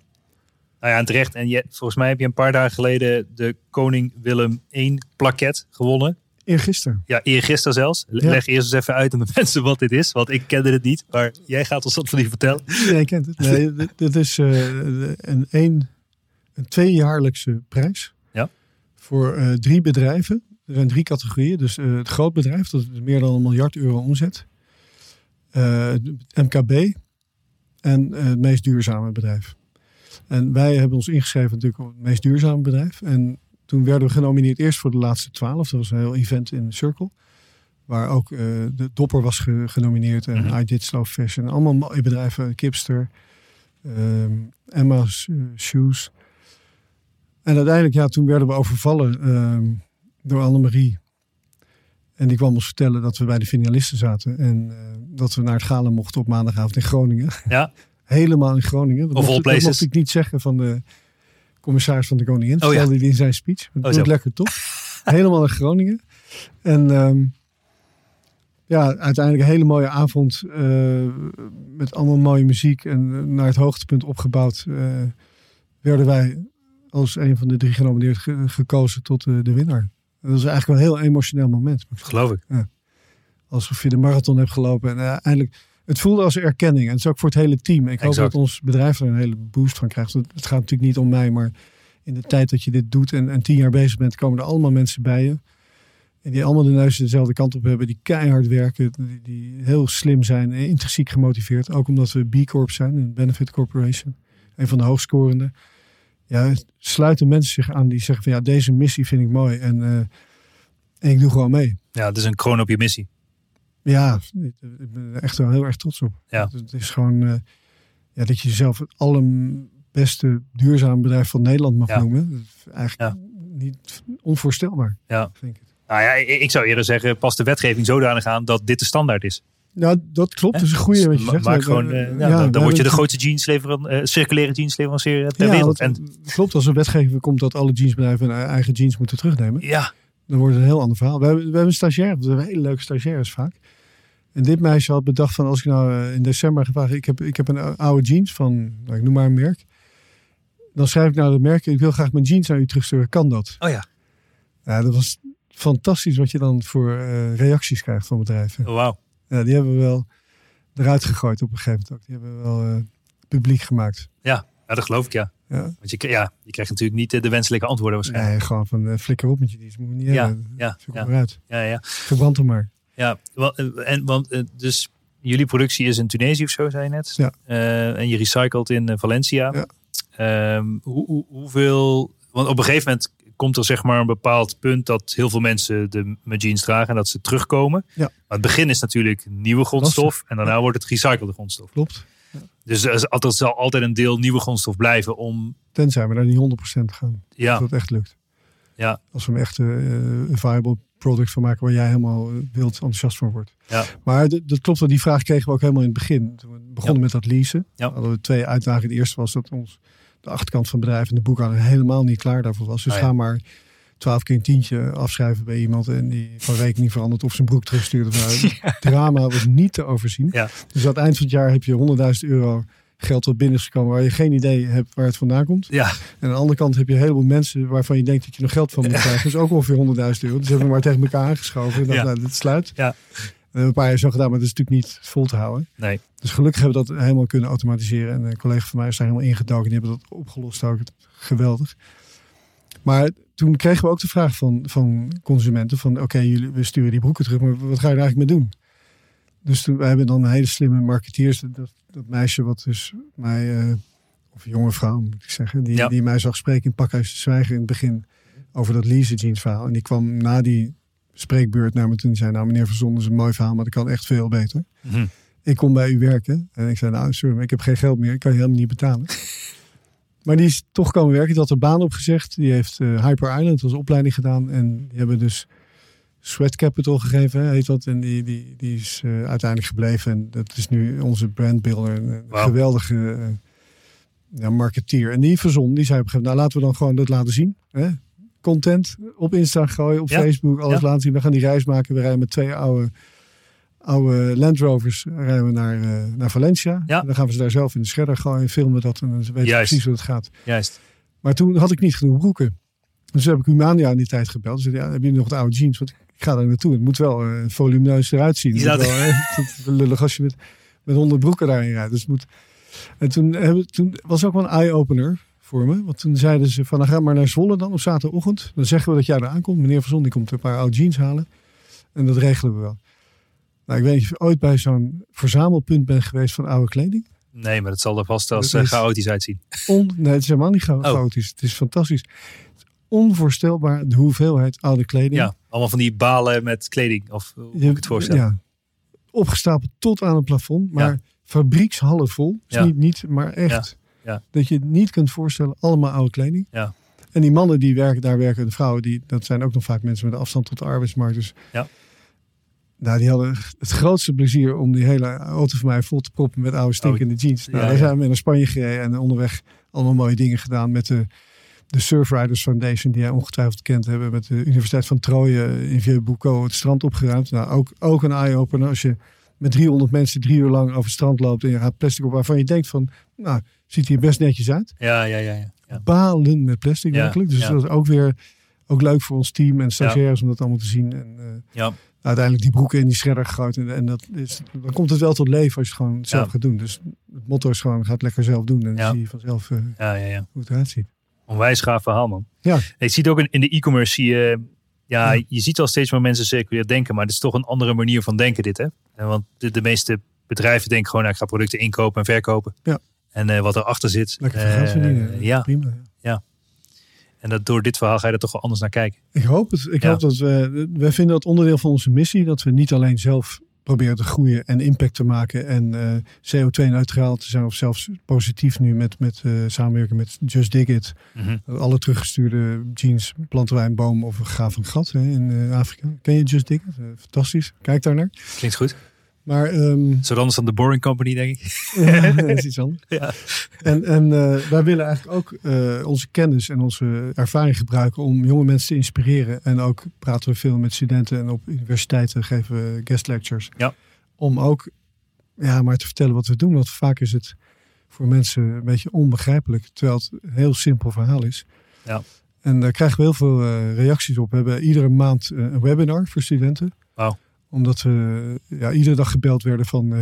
Nou ja, en terecht. En je, volgens mij heb je een paar dagen geleden de Koning Willem I plaket gewonnen. Eergisteren. Ja, eergisteren zelfs. Leg eerst eens even uit aan de mensen wat dit is. Want ik kende het niet. Maar jij gaat ons dat van die vertellen. Jij kent het. Nee, dit, is uh, een, een, een tweejaarlijkse prijs. Ja. Voor uh, drie bedrijven. Er zijn drie categorieën. Dus uh, het groot bedrijf, dat is meer dan een miljard euro omzet. MKB. En het meest duurzame bedrijf. En wij hebben ons ingeschreven natuurlijk op het meest duurzame bedrijf. En toen werden we genomineerd eerst voor de laatste twaalf. Dat was een heel event in Circle. Waar ook uh, de Dopper was ge genomineerd en mm -hmm. I Did Slow Fashion. Allemaal mooie bedrijven. Kipster, um, Emma's uh, Shoes. En uiteindelijk, ja, toen werden we overvallen um, door Annemarie. En die kwam ons vertellen dat we bij de finalisten zaten. En uh, dat we naar het gala mochten op maandagavond in Groningen. Ja. Helemaal in Groningen. Dat, mocht, dat mocht ik niet zeggen van de commissaris van de Koningin. Oh, ja. hij in zijn speech. Dat oh, lekker top. Helemaal in Groningen. En um, ja, uiteindelijk een hele mooie avond. Uh, met allemaal mooie muziek. En naar het hoogtepunt opgebouwd. Uh, werden wij als een van de drie genomineerden gekozen tot uh, de winnaar. Dat is eigenlijk wel een heel emotioneel moment. Geloof ik. Ja. Alsof je de marathon hebt gelopen. En uiteindelijk het voelde als erkenning. En het is ook voor het hele team. Ik hoop dat ons bedrijf er een hele boost van krijgt. Het gaat natuurlijk niet om mij, maar in de tijd dat je dit doet en, en tien jaar bezig bent, komen er allemaal mensen bij je. En die allemaal de neus dezelfde kant op hebben, die keihard werken, die, die heel slim zijn en intrinsiek gemotiveerd. Ook omdat we B Corp zijn, een Benefit Corporation, een van de hoogscorende. Ja, sluiten mensen zich aan die zeggen van ja, deze missie vind ik mooi en, uh, en ik doe gewoon mee. Ja, het is een kroon op je missie. Ja, ik ben er echt wel heel erg trots op. Ja. Het is gewoon uh, ja, dat je jezelf het allerbeste duurzame bedrijf van Nederland mag noemen. Eigenlijk niet onvoorstelbaar. Ja. Vind ik. Nou ja, ik zou eerder zeggen, pas de wetgeving zodanig aan dat dit de standaard is. Nou, dat klopt. Dat is een goede wat je zegt. Maar gewoon, uh, ja, dan, word je de grootste jeanslever, uh, circulaire jeansleverancier ter ja, wereld. En... Klopt, als een wetgeving komt dat alle jeansbedrijven hun eigen jeans moeten terugnemen. Ja. Dan wordt het een heel ander verhaal. We hebben, we hebben een stagiair, we hebben hele leuke stagiaires vaak. En dit meisje had bedacht van als ik nou in december gevraagd, ik heb, ik heb een oude jeans van, nou, ik noem maar een merk. Dan schrijf ik naar het merk, ik wil graag mijn jeans naar u terugsturen. Kan dat? Oh ja. Ja, dat was fantastisch wat je dan voor uh, reacties krijgt van bedrijven. Oh, wauw. Ja, die hebben we wel eruit gegooid op een gegeven moment ook. Die hebben we wel uh, publiek gemaakt. Ja, ja, dat geloof ik ja. Ja. Want je, ja, je krijgt natuurlijk niet de wenselijke antwoorden waarschijnlijk. Nee, gewoon van uh, flikker op met je dienst. Moet je niet ja, hebben. Ja, ja, eruit. ja, ja. Verbrand hem maar. Ja, want, en, want dus jullie productie is in Tunesië of zo, zei je net. Ja. en je recycelt in Valencia. Ja. Um, hoe, hoe, hoeveel... Want op een gegeven moment komt er zeg maar een bepaald punt dat heel veel mensen de jeans dragen en dat ze terugkomen. Ja. Maar het begin is natuurlijk nieuwe grondstof en daarna wordt het gerecyclede grondstof. Klopt. Dus er zal altijd een deel nieuwe grondstof blijven om... Tenzij we daar niet 100% gaan. Ja. Dat echt lukt. Ja. Als we hem echt uh, een viable product van maken waar jij helemaal wild enthousiast van wordt. Ja. Maar dat klopt wel, die vraag kregen we ook helemaal in het begin. Toen we begonnen ja. met dat leasen. Ja. Hadden we twee uitdagingen. De eerste was dat ons de achterkant van het bedrijf en de boekhouder helemaal niet klaar daarvoor was. Dus ja. ga maar twaalf keer een tientje afschrijven bij iemand en die van rekening verandert of zijn broek terugstuurt. Of nou, drama was niet te overzien. Ja. Dus aan het eind van het jaar heb je 100.000 euro geld wat binnen is gekomen waar je geen idee hebt waar het vandaan komt. Ja. En aan de andere kant heb je een heleboel mensen waarvan je denkt dat je nog geld van moet krijgen. Dat is ook ongeveer 100.000 euro. Dus hebben we maar tegen elkaar aangeschoven. En dan, Ja. nou, dit sluit. Ja. We hebben een paar jaar zo gedaan, maar dat is natuurlijk niet vol te houden. Nee. Dus gelukkig hebben we dat helemaal kunnen automatiseren. En een collega van mij is daar helemaal ingedoken. Die hebben dat opgelost ook. Geweldig. Maar toen kregen we ook de vraag van, van consumenten van... oké, jullie we sturen die broeken terug, maar wat ga je er eigenlijk mee doen? Dus toen, wij hebben dan een hele slimme marketeers. Dat, dat meisje wat dus mij... eh, of jonge vrouw moet ik zeggen. Die, Ja. die mij zag spreken in Pakhuis de Zwijger in het begin... over dat Lise Jeans verhaal. En die kwam na die spreekbeurt naar me toen. Die zei, nou meneer Verzon, dat is een mooi verhaal... maar dat kan echt veel beter Mhm. ik kom bij u werken. En ik zei, nou sorry, maar ik heb geen geld meer. Ik kan je helemaal niet betalen. maar die is toch komen werken. Die had er baan opgezegd. Die heeft eh, Hyper Island als opleiding gedaan. En die hebben dus Sweat Capital gegeven, heet dat. En die, die, die is eh, uiteindelijk gebleven. En dat is nu onze brandbuilder. Een geweldige eh, ja, marketeer. En die verzon, die zei op een gegeven moment, nou laten we dan gewoon dat laten zien. Hè? Content op Insta gooien, op Ja. Facebook, alles Ja. laten zien. We gaan die reis maken. We rijden met twee oude oude Land Rovers rijden we naar, eh, naar Valencia. Ja. En dan gaan we ze daar zelf in de shredder gooien, filmen we dat en dan weten we precies hoe het gaat. Juist. Maar toen had ik niet genoeg broeken. Dus toen heb ik Humania in die tijd gebeld. Ze zei, ja, heb je nog de oude jeans? Want ik ga daar naartoe. Het moet wel eh, volumineus eruit zien. Moet staat- wel, is lullig als je met, met honderd broeken daarin rijdt. Dus moet... En toen, hebben, toen was ook wel een eye-opener voor me. Want toen zeiden ze van, nou, ga maar naar Zwolle dan op zaterdagochtend. Dan zeggen we dat jij daar aankomt. Meneer Van Zon die komt een paar oude jeans halen. En dat regelen we wel. Nou, ik weet niet of je ooit bij zo'n verzamelpunt bent geweest van oude kleding. Nee, maar dat zal er vast als uh, is- chaotisch uitzien. On, nee, het is helemaal niet Oh. chaotisch. Het is fantastisch. Het is onvoorstelbaar de hoeveelheid oude kleding. Ja, allemaal van die balen met kleding. Of hoe moet ik het voorstellen? Ja, opgestapeld tot aan het plafond. Maar Ja. fabriekshallen vol. Dus Ja. niet, niet, maar echt. Ja. Dat je het niet kunt voorstellen. Allemaal oude kleding. Ja. En die mannen die werken, daar werken de vrouwen. Die, dat zijn ook nog vaak mensen met afstand tot de arbeidsmarkt. Dus Ja. Nou, die hadden het grootste plezier om die hele auto van mij vol te proppen met oude stinkende jeans. Nou, Oh, ja, daar zijn we naar Spanje gereden en onderweg allemaal mooie dingen gedaan met de, de Surfriders Foundation, die jij ongetwijfeld kent hebben, met de Universiteit van Troje in Vieux-Boucau het strand opgeruimd. Nou, ook, ook een eye-opener als je met 300 mensen drie uur lang over het strand loopt en je gaat plastic op waarvan je denkt van, nou, ziet hier best netjes uit. Ja, ja, ja. ja. ja. Balen met plastic Ja, werkelijk. Dus dat is ook weer ook leuk voor ons team en stagiaires om dat allemaal te zien. En, eh, Ja. Uiteindelijk die broeken in die shredder gegooid. En, en dat is, dan komt het wel tot leven als je het gewoon zelf Ja. gaat doen. Dus het motto is gewoon, ga het lekker zelf doen. En dan zie je vanzelf eh, ja, ja, ja. hoe het eruit ziet. Onwijs gaaf verhaal, man. Ja. Je ziet ook in, de e-commerce, zie je, ja, Ja. je ziet wel steeds meer mensen circulair denken. Maar het is toch een andere manier van denken dit, hè? En Want de, de meeste bedrijven denken gewoon, nou, ik ga producten inkopen en verkopen. Ja. En eh, wat erachter zit. Lekker eh, verdienen. ja, Prima. ja. En dat door dit verhaal ga je er toch wel anders naar kijken. Ik hoop het. Ik Ja. hoop dat we, we vinden dat onderdeel van onze missie. Dat we niet alleen zelf proberen te groeien en impact te maken. En eh, CO2-neutraal te zijn. Of zelfs positief nu met, met eh, samenwerken met Just Dig It. Mhm. Alle teruggestuurde jeans planten wij een boom of een gaaf een gat hè, in eh, Afrika. Ken je Just Dig It? Fantastisch. Kijk daar naar. Klinkt goed. Maar, um, Zo anders dan de Boring Company, denk ik. ja, dat is iets anders. Ja. En, en uh, wij willen eigenlijk ook uh, onze kennis en onze ervaring gebruiken om jonge mensen te inspireren. En ook praten we veel met studenten en op universiteiten geven we guest lectures. Ja. Om ook ja, maar te vertellen wat we doen. Want vaak is het voor mensen een beetje onbegrijpelijk, terwijl het een heel simpel verhaal is. Ja. En daar krijgen we heel veel uh, reacties op. We hebben iedere maand een webinar voor studenten. Wauw omdat we ja, iedere dag gebeld werden van... Uh,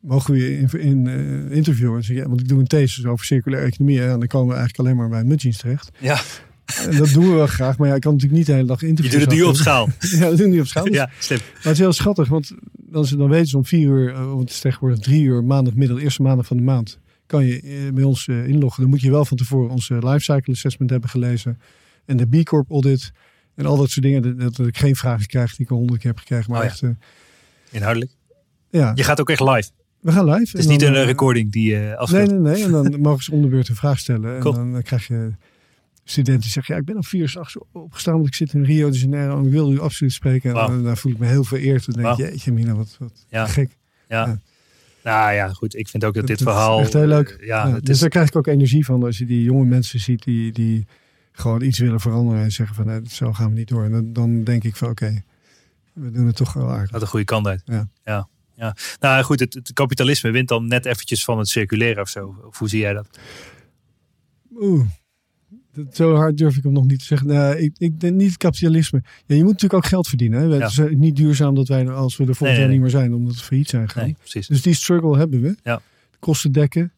mogen we je in, in uh, interviewen? En zeg, ja, want ik doe een thesis over circulaire economie. En dan komen we eigenlijk alleen maar bij Mudgeens terecht. Ja. En dat doen we wel graag. Maar ja, ik kan natuurlijk niet de hele dag interviewen. Je doet het nu op schaal. ja, dat doen we nu op schaal. Dus, ja, slim. Maar het is heel schattig. Want dan, dan weten ze om vier uur, want het is tegenwoordig drie uur maandagmiddag, de eerste maandag van de maand. Kan je bij ons inloggen. Dan moet je wel van tevoren onze lifecycle assessment hebben gelezen. En de B Corp audit. En al dat soort dingen. Dat, dat ik geen vragen krijg die ik al honderd keer heb gekregen. Maar oh ja. echt... Uh, Inhoudelijk? Ja. Je gaat ook echt live? We gaan live. Het is niet een uh, recording die je afspeelt? Nee, nee, nee. En dan mogen ze onderbeurt een vraag stellen. Cool. En dan krijg je studenten die zeggen... Ja, ik ben om vier uur s'nachts opgestaan, want ik zit in Rio de Janeiro. En ik wil u absoluut spreken. En dan, voel ik me heel vereerd. Dan denk wow. jeetje Mina, wat, wat ja. gek. Ja. ja. Nou ja, goed. Ik vind ook dat dit verhaal... Is echt heel leuk. Ja, dus is... daar krijg ik ook energie van. Als je die jonge mensen ziet die... die gewoon iets willen veranderen en zeggen van nee, zo gaan we niet door. En dan, dan denk ik van oké, okay, we doen het toch wel aardig. Dat een goede kant uit. Ja. ja. ja. Nou goed, het, het, kapitalisme wint dan net eventjes van het circuleren of zo. Of hoe zie jij dat? Oeh, dat, zo hard durf ik hem nog niet te zeggen. Nou, ik, ik denk niet kapitalisme. Ja, je moet natuurlijk ook geld verdienen. Hè? Ja. Het is niet duurzaam dat wij als we er volgend Nee, nee, jaar nee. niet meer zijn, omdat we failliet zijn. Nee, precies. Dus die struggle hebben we. Ja. Kosten dekken.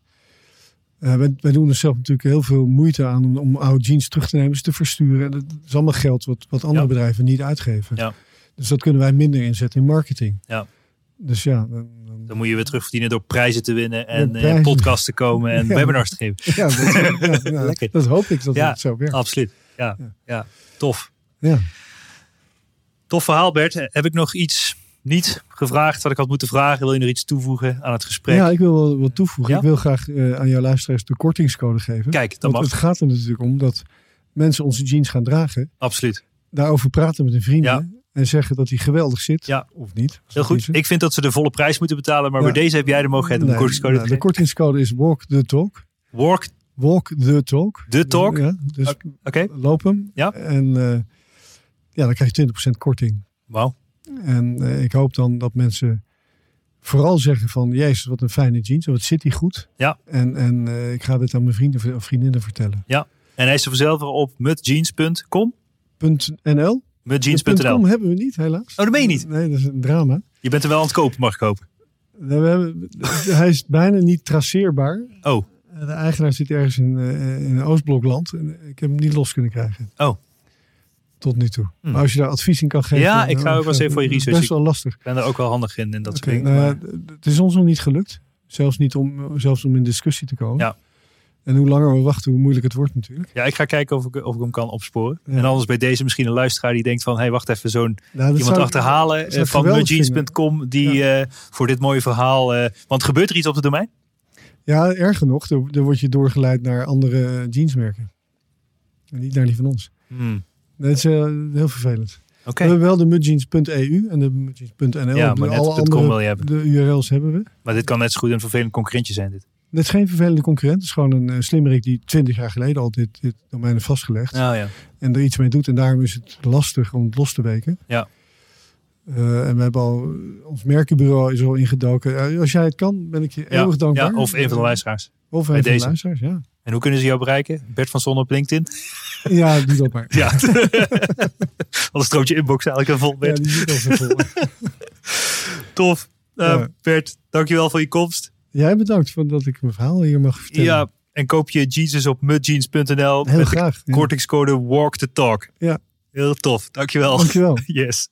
Uh, wij, wij, doen er zelf natuurlijk heel veel moeite aan om, om oude jeans terug te nemen, ze te versturen. Dat is allemaal geld wat, wat andere Ja. bedrijven niet uitgeven. Ja. Dus dat kunnen wij minder inzetten in marketing. Ja. Dus ja, dan, dan- Dan moet je weer terugverdienen door prijzen te winnen en eh, podcasts te komen en Ja. webinars te geven. ja, dat, Lekker. dat hoop ik dat Ja. het zo werkt. Absoluut. Ja, Ja. ja. tof. Ja. Tof verhaal Bert. Heb ik nog iets niet gevraagd wat ik had moeten vragen? Wil je nog iets toevoegen aan het gesprek? ja, ik wil wel wat toevoegen. Ja? Ik wil graag eh, aan jouw luisteraars de kortingscode geven. Kijk, dat mag. het gaat er natuurlijk om dat mensen onze jeans gaan dragen. Absoluut. Daarover praten met hun vrienden. Ja. En zeggen dat hij geweldig zit. Ja. Of niet. Heel goed. Ik vind dat ze de volle prijs moeten betalen, maar Ja. bij deze heb jij de mogelijkheid om Nee, de kortingscode nou, te De geven. kortingscode is walk the talk. Walk Walk the talk. the talk. Ja, dus Oké. Oké. loop hem. Ja. En eh, ja, dan krijg je 20% korting. Wauw. En eh, ik hoop dan dat mensen vooral zeggen van... Jezus, wat een fijne jeans. Wat zit die goed. Ja. En, en eh, ik ga dit aan mijn vrienden of vriendinnen vertellen. En hij is te verzilveren op mudjeans.com. .nl. Hebben we niet, helaas. Oh, dat meen je niet. Nee, dat is een drama. Je bent er wel aan het kopen, mag ik hopen. We hebben, hij is bijna niet traceerbaar. Oh, De eigenaar zit ergens in, eh, in een Oostblokland. En ik heb hem niet los kunnen krijgen. Oh. Tot nu toe. Hm. Maar als je daar advies in kan geven. Ja, ik dan- ga ook wel eens even voor je research. Best wel lastig. ik ben er ook wel handig in, in dat soort Oké, dingen. nou het is ons nog niet gelukt. Zelfs, niet om, zelfs om in discussie te komen. Ja. En hoe langer we wachten, hoe moeilijk het wordt natuurlijk. Ja, ik ga kijken of ik, of ik hem kan opsporen. Ja. En anders bij deze misschien een luisteraar die denkt van... hé, hey, wacht even, zo'n Nou, iemand achterhalen eh, ik van geweldig mudjeans.com... die eh, voor dit mooie verhaal... eh, want gebeurt er iets op het domein? Ja, erger nog. Er word je doorgeleid naar andere jeansmerken. En niet naar die van ons. Hmm, Dat is eh, heel vervelend. Oké, We hebben wel de mudjeans.eu en de mudjeans.nl. Ja, De- maar net alle het .com andere wil je hebben. de URL's hebben we. maar dit kan net zo goed een vervelend concurrentje zijn dit. Dit is geen vervelende concurrent. Het is gewoon een uh, slimmerik die twintig jaar geleden al dit, dit domein heeft vastgelegd. Nou ja, En er iets mee doet. En daarom is het lastig om het los te weken. Ja. Eh, en we hebben al, ons merkenbureau is al ingedoken. Eh, als jij het kan, ben ik je ja, eeuwig dankbaar. ja, of een van de luisteraars. Of bij een van de deze. luisteraars, ja. En hoe kunnen ze jou bereiken? Bert van Zon op LinkedIn? Ja, doe dat maar. Ja. Anders stroomt je inbox eigenlijk een vol Ja, die zit al zo vol. Tof. Uh, Ja. Bert, dankjewel voor je komst. Jij bedankt voor dat ik mijn verhaal hier mag vertellen. Ja, en koop je jeans op mudjeans.nl Heel met graag. de ja. kortingscode Walk the Talk. Ja. Heel tof. Dankjewel. Dankjewel. Yes.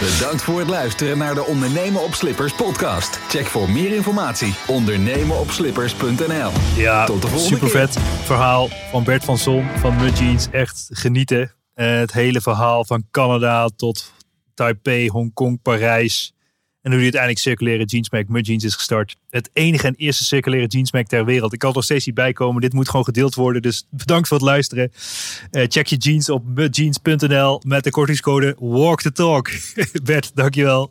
Bedankt voor het luisteren naar de Ondernemen op Slippers podcast. Check voor meer informatie ondernemenopslippers.nl. Ja, Tot de volgende super vet verhaal van Bert van Zon van Mudjeans. Echt genieten. Eh, het hele verhaal van Canada tot Taipei, Hongkong, Parijs. En hoe hij uiteindelijk circulaire jeansmerk Mudjeans is gestart. Het enige en eerste circulaire jeansmerk ter wereld. Ik kan er nog steeds niet bij komen. Dit moet gewoon gedeeld worden. Dus bedankt voor het luisteren. Eh, check je jeans op mudjeans.nl met de kortingscode Walk the Talk. Bert, dankjewel.